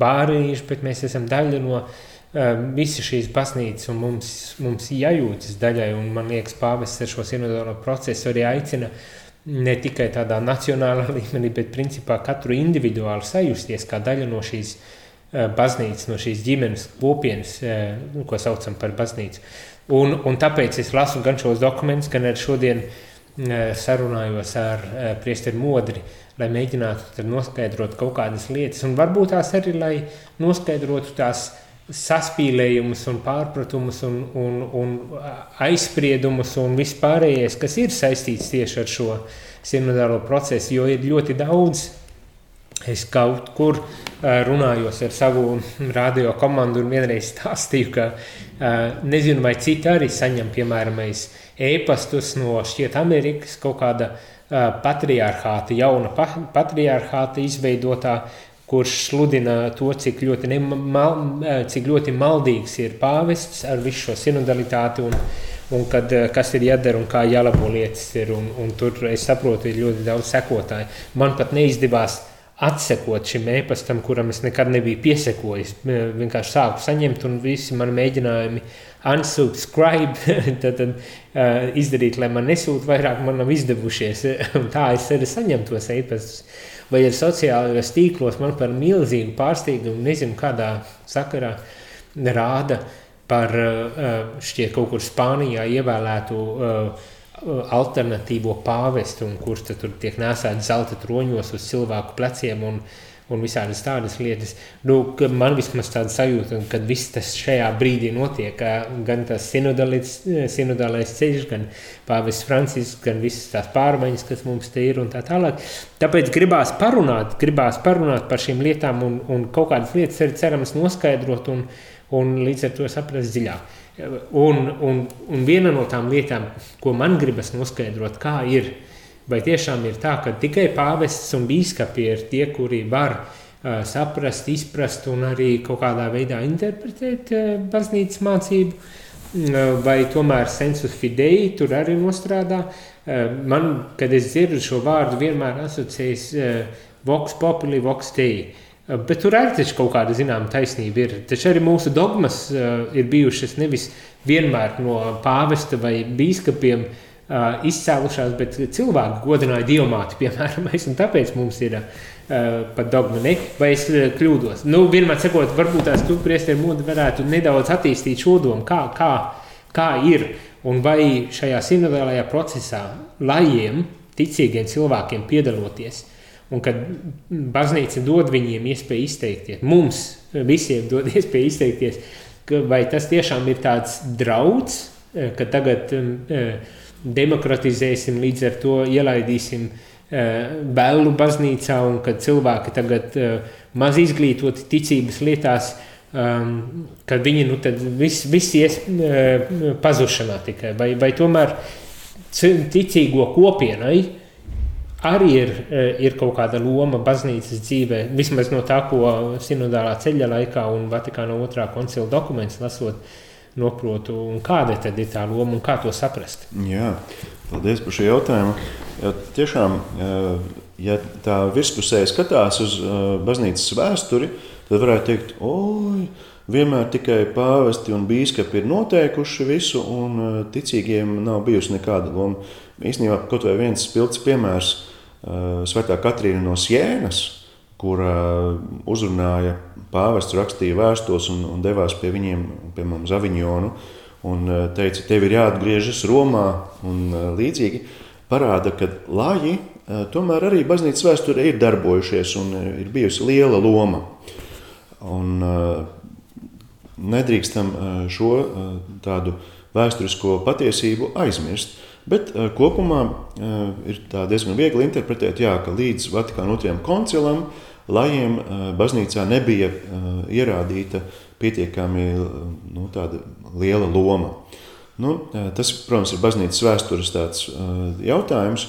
bāriņš, bet mēs esam daļa no visas šīs baznīcas, un mums, mums jājūtas daļai, un man liekas, pāvests ar šo sinodālo procesu arī aicina ne tikai tādā nacionālā [laughs] līmenī, bet principā katru individuāli sajusties kā daļa no šīs uh, Eh, baznīca, no šīs ģimenes kopienas, eh, nu, ko saucam par baznīcu. Un, un tāpēc es lasu gan šos dokumentus, gan arī šodien eh, sarunājos ar priesteri Modri, lai mēģinātu noskaidrot kaut kādas lietas, un varbūt tās arī, lai noskaidrotu tās saspīlējumus un pārpratumus un, un, un aizspriedumus un vispārējais, kas ir saistīts tieši ar šo sinodālo procesu, jo ir ļoti daudz. Es kaut kur runājos ar savu radio komandu un vienreiz stāstīju, ka nezinu, vai citi arī saņem, piemēram, e-pastus no šķiet Amerikas kaut kāda patriarchāta, jauna patriarchāta izveidotā, kurš sludina to, cik ļoti, nemal, cik ļoti maldīgs ir pāvests ar visu šo sinodalitāti un, un kad, kas ir jādara un kā jālabo lietas ir. Un, un tur es saprotu, ir ļoti daudz sekotāju. Man pat neizdevās atsekot šim e-pastam, kuram es nekad nebiju piesekojis. Vienkārši sāku saņemt, un visi mani mēģinājumi unsubscribe, [laughs] tad, tad uh, izdarīt, lai man nesūta vairāk, man nav izdevušies. [laughs] tā es arī saņemu tos e-pastus. Vai ir sociālajos tīklos man par milzīgu pārsteigumu, nezinu, kādā sakarā rāda par uh, šķiet kaut kur Spānijā ievēlētu uh, alternatīvo pāvestu, kurš tur tiek nesēts zelta troņos uz cilvēku pleciem un, un visādas tādas lietas. Nu, man vismaz tāda sajūta, ka viss tas šajā brīdī notiek, gan tas sinodālais ceļš, gan pāvests Francisks, gan visas tās pārmaiņas, kas mums te ir un tā tālāk. Tāpēc gribās parunāt, gribās parunāt par šīm lietām un, un kaut kādas lietas arī cerams noskaidrot un, un līdz ar to saprast dziļāk. Un, un, un viena no tām lietām, ko man gribas noskaidrot, kā ir, vai tiešām ir tā, ka tikai pāvests un bīskapi ir tie, kuri var uh, saprast, izprast un arī kaut kādā veidā interpretēt uh, baznīcas mācību, uh, vai tomēr sensus fidei tur arī nostrādā. Uh, man, kad es dzirdu šo vārdu, vienmēr asociējas uh, vox populi, vox dei. Uh, Bet tur arī kaut kāda zināmā taisnība ir. Taču arī mūsu dogmas uh, ir bijušas nevis vienmēr no pāvesta vai biskupiem uh, izcēlušās, bet cilvēki godināja diamātu, piemēram. [laughs] Un tāpēc mums ir uh, pat dogma, ne? vai es kļūdos. Nu, vienmēr sakot, varbūt tās tu, priesteri, mūdi varētu nedaudz attīstīt šo domu, kā, kā, kā ir un vai šajā sinodālajā procesā lajiem, ticīgiem cilvēkiem piedaloties – Un kad baznīca dod viņiem iespēju izteikties, mums visiem dod [laughs] iespēju izteikties, vai tas tiešām ir tāds draudz, ka tagad um, eh, demokratizēsim, līdz ar to ielaidīsim bēlu eh, baznīcā, un kad cilvēki tagad maz izglītoti ticības lietās, um, kad viņi nu tad viss vis ies pazušanā tikai, vai, vai tomēr ticīgo kopienai, arī ir, eh, ir kaut kāda loma baznīcas dzīvē, vismaz no tā, ko sinodālā ceļa laikā un Vatikāna otrā koncila dokuments lasot, noprotu, un kāda tad ir tā loma un kā to saprast? Jā, paldies par šo jautājumu. Ja, tiešām, ja tā virspusē skatās uz baznīcas vēsturi, tad varētu teikt, oi, vienmēr tikai pāvesti un bīskapi ir noteikuši visu, un ticīgiem nav bijusi nekāda loma. Īstenībā kaut vai viens spilgts piemērs Svētā Katrīna no Sienas, kur uzrunāja pāvests rakstīja vēstules un, un devās pie viņiem, piemēram, uz Aviņonu, un uh, teica, tev ir jāatgriežas Romā un uh, līdzīgi, parāda, ka laji uh, tomēr arī baznīcas vēsturē ir darbojušies un ir bijusi liela loma. Un, nedrīkstam šo tādu vēsturisko patiesību aizmirst. Bet kopumā ir diezgan viegli interpretēt, jā, ka līdz Vatikāna otrajam koncilam lajiem uh, baznīcā nebija uh, ierādīta pietiekami nu, liela loma. Nu, tas, protams, ir baznīcas vēstures tāds, jautājums,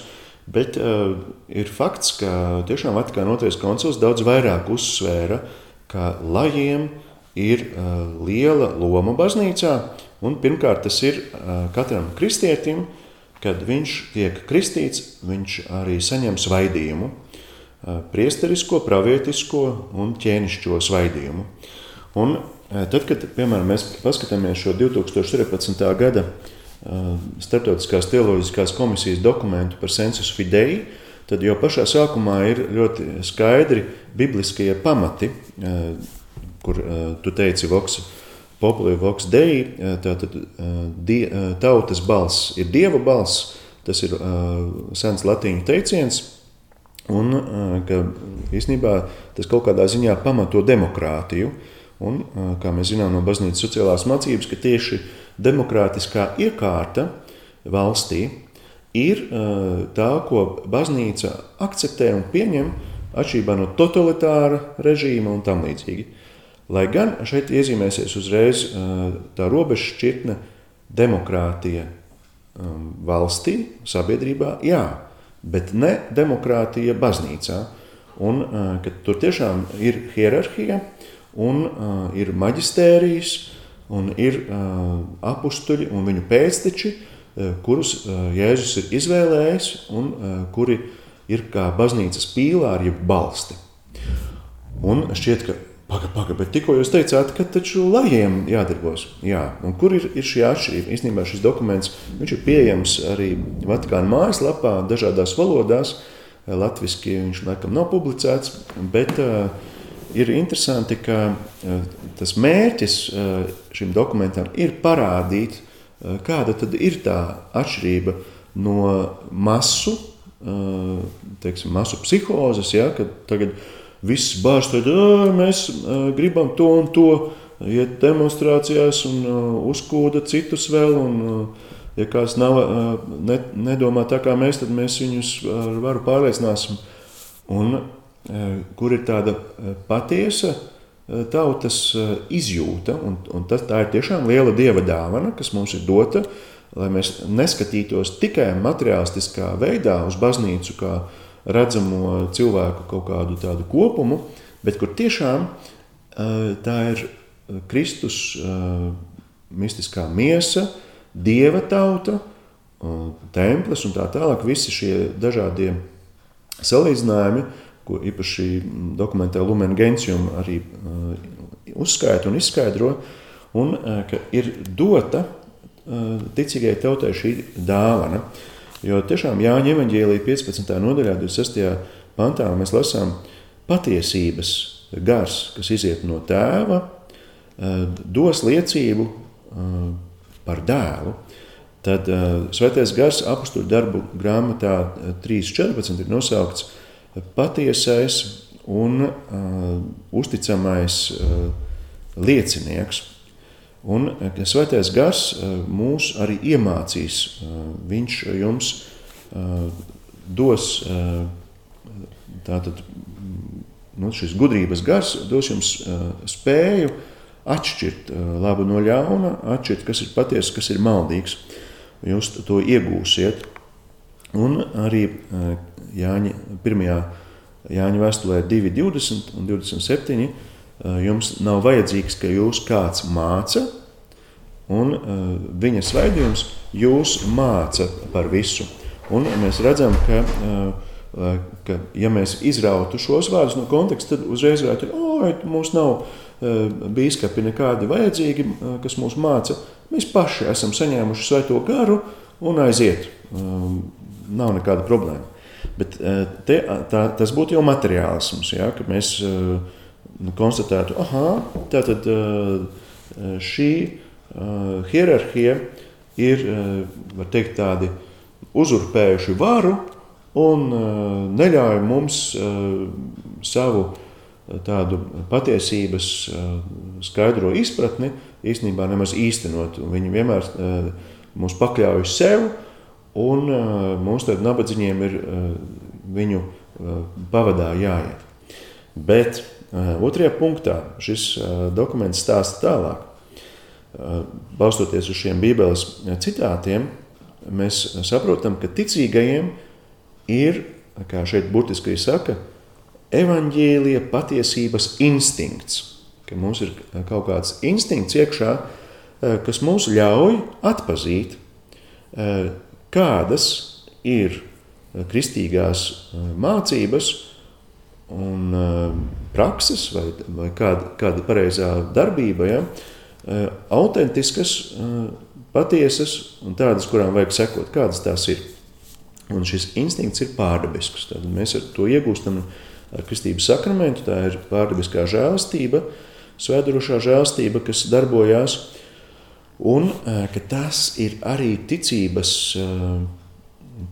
bet ir fakts, ka tiešām Vatikāna otrais koncils daudz vairāk uzsvēra, ka lajiem ir liela loma baznīcā. Un, pirmkārt, tas ir katram kristietim, kad viņš tiek kristīts, viņš arī saņem svaidījumu, priesterisko, pravietisko un ķēnišķo svaidījumu. Un, tad, kad piemēram, mēs paskatāmies šo 2014. gada Startautiskās teoloģiskās komisijas dokumentu par sensus fidei, tad jau pašā sākumā ir ļoti skaidri bibliskie pamati, kur tu teici, Voksa, populāri voks dei, tātad die, tautas balss ir dieva balss, tas ir sens latīņu teiciens, un ka īstenībā tas kaut kādā ziņā pamato demokrātiju. Un, kā mēs zinām no baznīcas sociālās mācības, ka tieši demokrātiskā iekārta valstī ir tā, ko baznīca akceptē un pieņem atšķirībā no totalitāra režīma un tam līdzīgi. Lai gan šeit iezīmēsies uzreiz tā robeža šķirtne demokrātija valstī, sabiedrībā, jā, bet ne demokrātija baznīcā. Un, tur tiešām ir hierarhija, un ir maģistērijas, un ir apstuļi un viņu pēcteči, kurus Jēzus ir izvēlējis un kuri ir kā baznīcas pīlāri, jeb balsti. Un šķiet, ka Pagaid, pagaid, bet tikko jūs teicāt, ka taču lajiem jādarbos. Jā, un kur ir, ir šī atšķirība? Īstenībā šis dokuments ir pieejams arī Vatikāna mājaslapā, dažādās valodās. Latvijasiski viņš laikam nav publicēts, bet uh, ir interesanti, ka uh, tas mērķis uh, šim dokumentam ir parādīt, uh, kāda tad ir tā atšķirība no masu, uh, teiksim, masu psihozes, ja, tagad viss bāž, tad mēs gribam to un to, iet demonstrācijās un uzkūda citus vēl. Un, ja kāds nav, ne, nedomā tā kā mēs, tad mēs viņus ar varu pārliecināsim. Un, kur ir tāda patiesa tautas izjūta, un, un tas, tā ir tiešām liela dieva dāvana, kas mums ir dota, lai mēs neskatītos tikai materiālistiskā veidā uz baznīcu, kā redzamo cilvēku kaut kādu tādu kopumu, bet kur tiešām tā ir Kristus mistiskā miesa, dieva tauta, templis un tā tālāk. Visi šie dažādie salīdzinājumi, ko īpaši dokumentā Lumen Gentium arī uzskaita un izskaidro, un ka ir dota ticīgai tautai šī dāvana. Jo tiešām Jāņa evanģēlīja 15. nodaļā, 26. pantā mēs lasām patiesības gars, kas iziet no tēva, eh, dos liecību eh, par dēlu. Tad uh, Svētais gars apakstu darbu grāmatā 3.14 ir nosaukts patiesais un uzticamais liecinieks. Un eh, Svētais Gars eh, mūs arī iemācīs. Eh, viņš jums dos tātad, nu, šis gudrības gars, dos jums spēju atšķirt labu no ļauna, atšķirt, kas ir patiesa, kas ir maldīgs. Jūs to iegūsiet. Un arī Jāņa, 1. Jāņa vēstulē 2,20 un 27 Eh, jums nav vajadzīgs, ka jūs kāds māca, un eh, viņa svaidījums jūs māca par visu. Un mēs redzam, ka, eh, ka ja mēs izrautu šos vārdus no konteksta, tad uzreiz varētu teikt, ka mums nav biskupi nekādi vajadzīgi, kas mūs māca. Mēs paši esam saņēmuši svēto garu un aiziet. Nav nekāda problēma. Bet te, tā, tas būtu jau materiālisms, ja, ka mēs uh, nu, konstatētu, ka tātad šī hierarhija ir teikt, tādi uzurpējuši varu un neļauj mums savu tādu patiesības skaidro izpratni īstenībā nemaz īstenot. Viņi vienmēr mūs pakļauj sev, un mums tad nabadzīgiem ir viņu pavadā jāiet. Bet otrajā punktā šis dokuments stāsta tālāk. Balstoties uz šiem Bībeles citātiem, mēs saprotam, ka ticīgajiem ir, kā šeit burtiski saka, evaņģēlīja patiesības instinkts. Ka mums ir kaut kāds instinkts iekšā, kas mums ļauj atpazīt, kādas ir kristīgās mācības un prakses, vai, vai kāda, kāda pareizā darbība, ja, autentiskas, patiesas un tādas, kurām vajag sekot, kādas tās ir. Un šis instinkts ir pārdabisks. Tad mēs to iegūstam ar kristības sakramentu. Tā ir pārdabiskā žēlastība, svētdurošā žēlastība, kas darbojās. Un ka tas ir arī ticības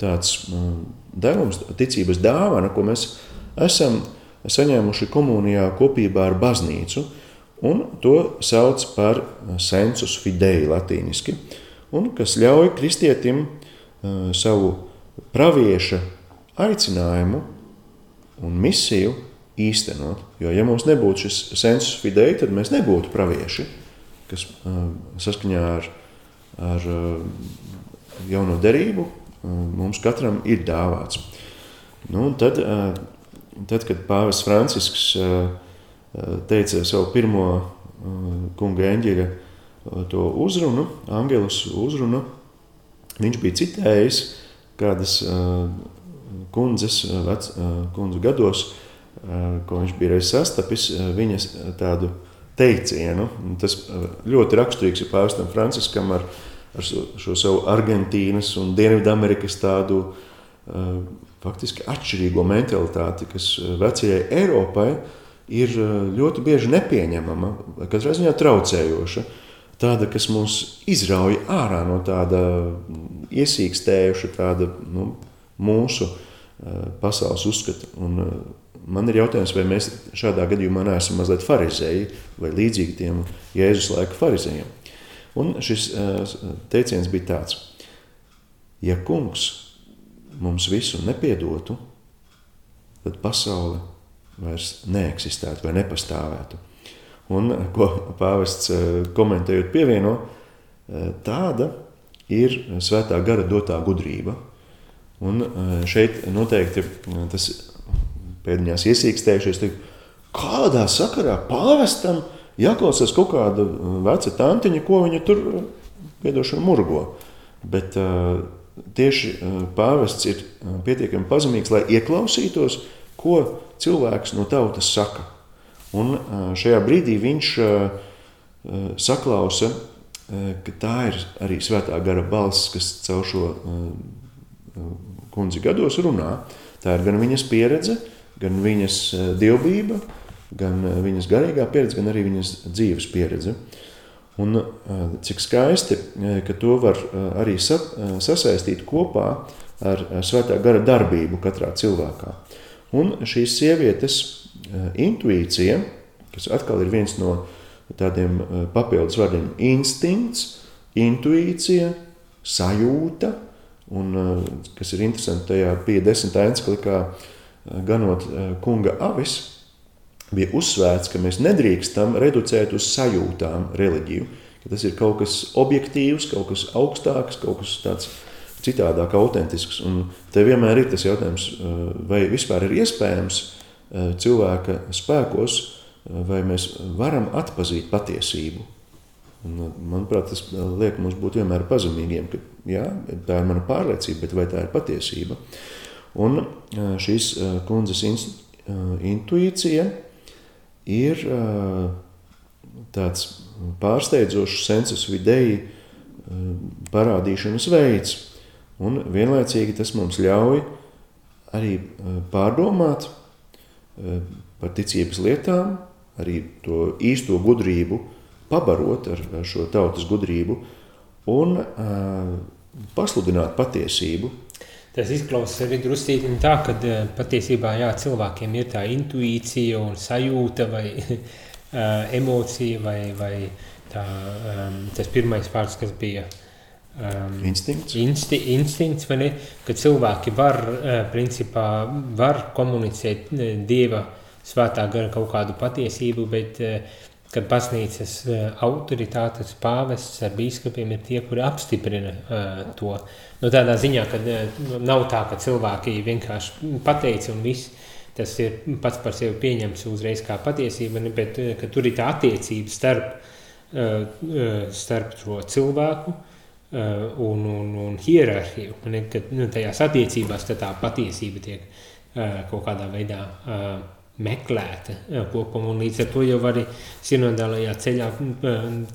tāds devums, ticības dāvana, ko mēs esam saņēmuši komunijā kopībā ar baznīcu. Un to sauc par sensus fidei latīniski, un kas ļauj kristietim savu pravieša aicinājumu un misiju īstenot. Jo, ja mums nebūtu šis sensus fidei, tad mēs nebūtu pravieši, kas saskaņā ar, ar jauno derību mums katram ir dāvāts. Nu, tad, tad, kad Pāvils Francisks teica savu pirmo kunga eņģeļa to uzrunu, Angelus uzrunu, viņš bija citējis kādas kundzes, vec, kundzu gados, ko viņš bija reiz sastapis, viņas tādu teicienu. Tas ļoti raksturīgs ir Pāvestam Franciskam ar, ar šo, savu Argentīnas un Dienvidamerikas tādu faktiski atšķirīgo mentalitāti, kas vecajai Eiropai ir ļoti bieži nepieņemama, katrā ziņā traucējoša. Tāda, kas mūs izrauj ārā no tāda iesīkstējuša, tāda nu, mūsu pasaules uzskata. Un man ir jautājums, vai mēs šādā gadījumā neesam mazliet farizēji vai līdzīgi tiem Jēzus laika farizējiem. Un šis teiciens bija tāds: Ja kungs mums visu nepiedotu, tad pasaule vairs neeksistētu vai nepastāvētu. Un, ko pāvests komentējot pievieno, tāda ir svētā gara dotā gudrība. Un šeit noteikti tas pēdiņās iesīkstējušies, kādā sakarā pāvestam jāklausās kaut kāda veca tantiņa, ko viņa tur piedošana murgo. Bet tieši pāvests ir pietiekami pazemīgs, lai ieklausītos, ko cilvēks no tautas saka. Un šajā brīdī viņš saklausa, ka tā ir arī svētā gara balss, kas caur šo kundzi gados runā. Tā ir gan viņas pieredze, gan viņas dievbijība, gan viņas garīgā pieredze, gan arī viņas dzīves pieredze. Un, cik skaisti, ka to var arī sasaistīt kopā ar svētā gara darbību katrā cilvēkā. Un šīs sievietes intuīcija, kas atkal ir viens no tādiem papildus vārdiem, instinkts, intuīcija, sajūta, un kas ir interesanti tajā 50. enciklikā, ganot kunga avis, bija uzsvērts, ka mēs nedrīkstam reducēt uz sajūtām reliģiju. Ka tas ir kaut kas objektīvs, kaut kas augstāks, kaut kas tāds citādāk, autentisks. Un te vienmēr ir tas jautājums, vai vispār ir iespējams cilvēka spēkos, vai mēs varam atpazīt patiesību. Un, manuprāt, tas liek mums būt vienmēr pazemīgiem, ka jā, tā ir mana pārliecība, bet vai tā ir patiesība? Un šīs kundzes intuīcija ir tāds pārsteidzošs sensus vidēji parādīšanas veids. Un vienlaicīgi tas mums ļauj arī pārdomāt par ticības lietām, arī to īsto gudrību pabarot ar, šo tautas gudrību un pasludināt patiesību. Tas izklausās arī drusku tā, ka patiesībā jā, cilvēkiem ir tā intuīcija un sajūta vai [laughs] emocija vai, vai tā, um, tas pirmais vārds, kas bija um, instinkts. Insti, instinkts ne, ka cilvēki var, uh, principā, var komunicēt Dieva svētā gara kaut kādu patiesību, bet uh, kad baznīcas uh, autoritātes pāvests ar bīskapiem ir tie, kuri apstiprina uh, to. Nu, tādā ziņā, ka uh, nav tā, ka cilvēki vienkārši pateica un viss, tas ir pats par sevi pieņemts uzreiz kā patiesība, ne, bet ka tur ir tā attiecība starp, uh, starp to cilvēku un, un, un hierarhiju, ne, kad nu, tajās attiecībās tā patiesība tiek kaut kādā veidā meklēta kopumā. Līdz ar to jau arī sinodālajā ceļā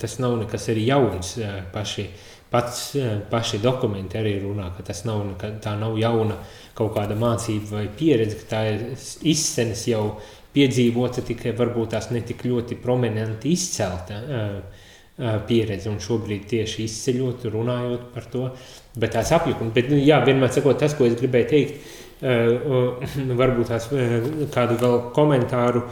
tas nav nekas arī jauns. Paši, pats, paši dokumenti arī runā, ka tas nav, tā nav jauna kaut kāda mācība vai pieredze, ka tā ir izsenes jau piedzīvota, tikai varbūt tās netik ļoti prominenti izcelta pieredze, un šobrīd tieši izceļot, runājot par to, bet tās apjukumi. Bet, nu, jā, vienmēr sakot, tas, ko es gribēju teikt, [laughs] varbūt tās kādu vēl komentāru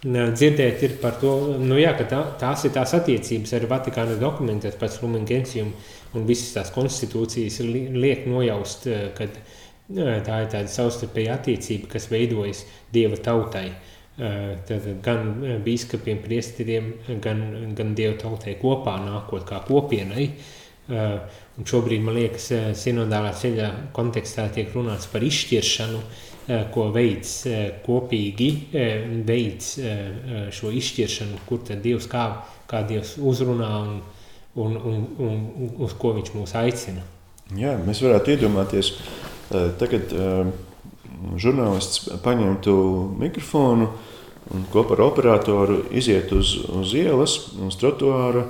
dzirdēt ir par to, nu jā, ka tā, tās ir tās attiecības ar Vatikāna dokumentiem pēc Lumen Gentium un visas tās konstitūcijas liek nojaust, ka tā ir tāda savstarpēja attiecība, kas veidojas Dieva tautai. Tad gan bīskapiem, priesteriem, gan, gan Dieva tautai kopā nākot kā kopienai. Uh, Un šobrīd, man liekas, eh, sinodālā ceļa kontekstā tiek runāts par izšķiršanu, eh, ko veids eh, kopīgi, veids šo izšķiršanu, kur tad Dievs kā, kā Dievs uzrunā un, un, un, un uz ko viņš mūs aicina. Jā, mēs varētu iedomāties, tagad žurnālists paņemtu mikrofonu un kopā ar operatoru iziet uz, uz ielas, uz trotuāra,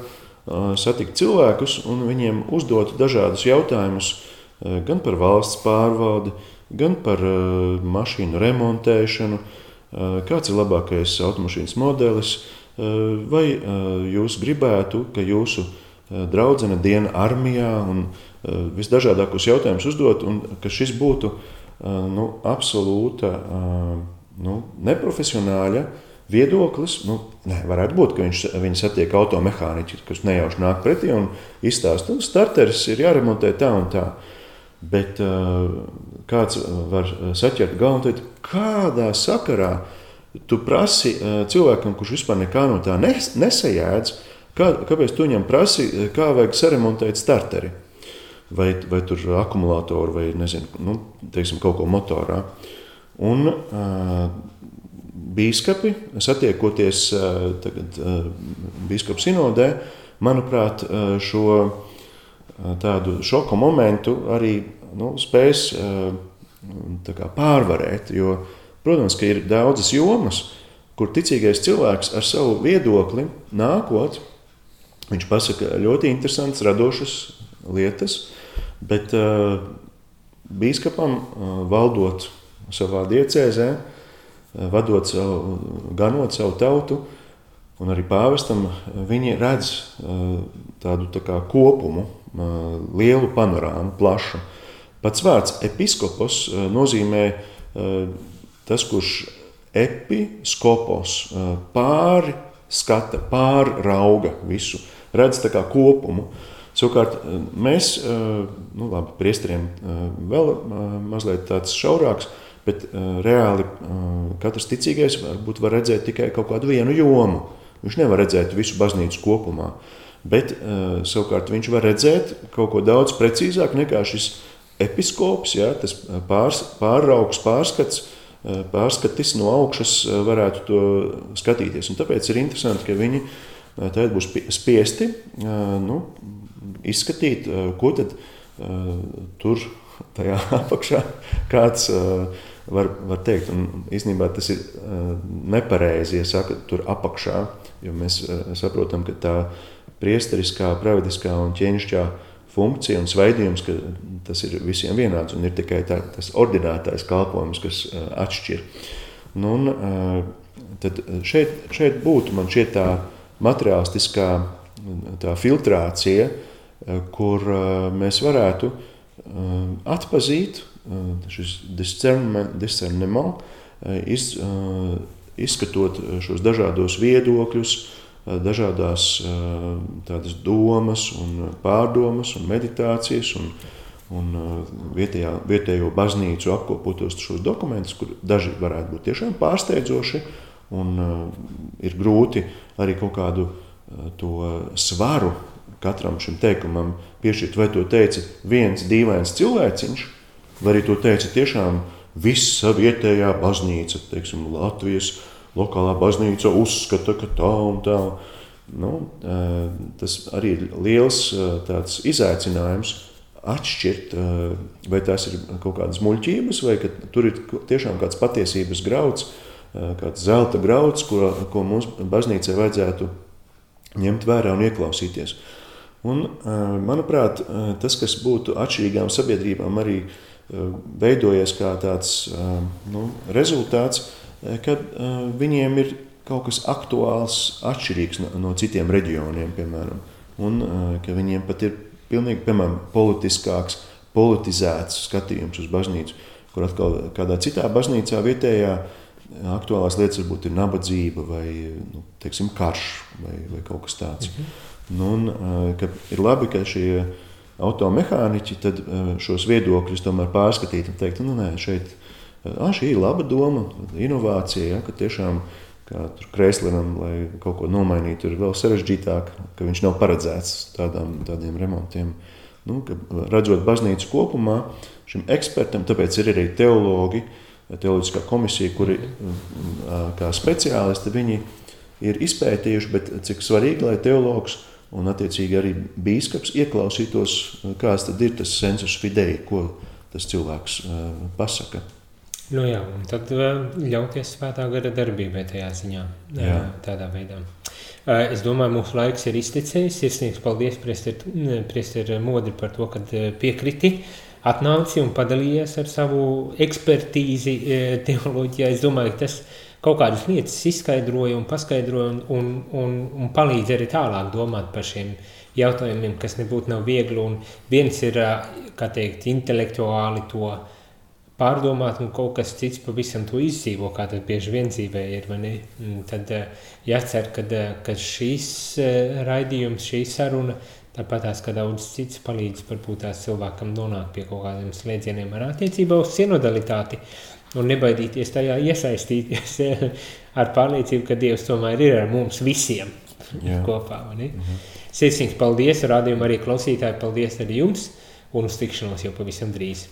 satikt cilvēkus un viņiem uzdot dažādus jautājumus gan par valsts pārvaldi, gan par mašīnu remontēšanu, kāds ir labākais automašīnas modelis, vai jūs gribētu, ka jūsu draudzene diena armijā un visdažādākos jautājumus uzdot, un ka šis būtu nu, absolūta nu, neprofesionāļa viedoklis. Nu, ne, varētu būt, ka viņš, viņš satiek automehāniķi, kas nejauši nāk pretī un izstāsta, ka nu, starteris ir jāremontē tā un tā. Bet uh, kāds var saķert galvu un teikt, kādā sakarā tu prasi uh, cilvēkam, kurš vispār nekā no tā nes, nesajēdz, kā, kāpēc tu viņam prasi, kā vajag saremontēt starteri? Vai, vai tur akumulātoru, vai nezinu, nu, teiksim, kaut ko motorā. Un, uh, Bīskapi, satiekoties tagad biskupu sinodē, manuprāt, šo tādu šoku momentu arī nu, spēs kā, pārvarēt. Jo, protams, ka ir daudzas jomas, kur ticīgais cilvēks ar savu viedokli nākot, viņš pasaka ļoti interesantas, radošas lietas, bet bīskapam valdot savā diecēzē, vadot savu, ganot savu tautu, un arī pāvestam, viņi redz tādu tā kā kopumu, lielu panorāmu, plašu. Pats vārds episkopos nozīmē tas, kurš episkopos pāri skata, pārrauga visu, redz tā kā kopumu. Savukārt mēs, nu labi, priesteriem vēl mazliet tāds šaurāks, Bet uh, reāli uh, katrs ticīgais varbūt var redzēt tikai kaut kādu vienu jomu. Viņš nevar redzēt visu baznīcu kopumā. Bet uh, savukārt viņš var redzēt kaut ko daudz precīzāk nekā šis episkops, ja, tas pārs, pāraugs, pārskats, uh, pārskatis no augšas uh, varētu to skatīties. Un tāpēc ir interesanti, ka viņi uh, tagad būs spiesti nu, izskatīt, ko tad tur tajā [laughs] apakšā kāds var, var teikt. Un īstenībā tas ir nepareizi, ja saka, tur apakšā, jo mēs saprotam, ka tā priesteriskā, pravediskā un ķēnišķā funkcija un sveidījums, ka tas ir visiem vienāds un ir tikai tā, tas ordinātais kalpojums, kas atšķir. Nu, un, tad šeit, šeit būtu man šķiet tā materiālistiskā tā filtrācija, kur mēs varētu atpazīt šis discernement, iz, izskatot šos dažādos viedokļus, dažādas tādas domas un pārdomas un meditācijas un, un vietējā, vietējo baznīcu apkopotos šos dokumentus, kur daži varētu būt tiešām pārsteidzoši un ir grūti arī kaut kādu to svaru katram šim teikumam piešķirt, vai to teica viens dīvains cilvēciņš, vai arī to teica tiešām visa vietējā baznīca, teiksim, Latvijas lokālā baznīca uzskata, ka tā un tā. Nu, tas arī ir liels izaicinājums atšķirt, vai tās ir kaut kādas muļķības, vai tur ir tiešām kāds patiesības grauds, kāds zelta grauds, ko, ko mums baznīcai vajadzētu ņemt vērā un ieklausīties. Un, manuprāt, tas, kas būtu atšķirīgām sabiedrībām, arī veidojies kā tāds nu, rezultāts, kad viņiem ir kaut kas aktuāls, atšķirīgs no, no citiem reģioniem, piemēram, un ka viņiem pat ir pilnīgi, piemēram, politiskāks, politizēts skatījums uz baznīcu, kur atkal kādā citā baznīcā vietējā aktuālās lietas varbūt ir nabadzība vai nu, teiksim, karš vai, vai kaut kas tāds. Mhm. Nu, un, ir labi, ka šie automehāniķi šos viedokļus tomēr pārskatīt un teikt, nu, nē, šeit ah, šī ir laba doma, inovācija, ja, ka tiešām kā Kreislinam, lai kaut ko nomainītu, ir vēl sarežģītāk, ka viņš nav paredzēts tādām, tādiem remontiem. Nu, redzot baznīcu kopumā, šim ekspertam, tāpēc ir arī teologi, teoloģiskā komisija, kuri kā speciālisti viņi ir izpētījuši, bet cik svarīgi, lai teologs un attiecīgi arī bīskaps ieklausītos, kāds tad ir tas sensus fidei, ko tas cilvēks pasaka. Nu jā, un tad ļauties svētā gara darbībai tajā ziņā, jā. tādā veidā. Es domāju, mūsu laiks ir iztecējis. Sirsnīgs paldies, priester Modri, par to, ka piekriti, atnāci un padalījies ar savu ekspertīzi teoloģijā. Es domāju, ka tas kaut kādas lietas izskaidroja un paskaidroja un, un, un, un palīdz arī tālāk domāt par šiem jautājumiem, kas nebūtu nav viegli. Un viens ir, kā teikt, intelektuāli to pārdomāt, un kaut kas cits pavisam to izdzīvo, kā tas bieži vien dzīvē ir. Tad eh, jācer, ka, ka šīs raidījums, šī saruna, tāpat tās, ka daudz cits palīdz varbūt tās cilvēkam nonākt pie kaut kādiem slēdzieniem ar attiecībā uz sinodalitāti un nebaidīties tajā iesaistīties [laughs] ar pārliecību, ka Dievs tomēr ir ar mums visiem Jā. [laughs] kopā. Mhm. Sirsnīgs paldies, rādījumu arī klausītāji, paldies arī jums un uz tikšanos jau pavisam drīz.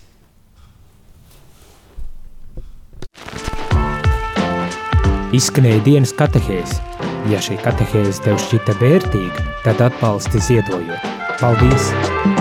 Izskanēja dienas katehēze. Ja šī katehēze tev šķita vērtīga, tad atbalsti ziedojot. Paldies!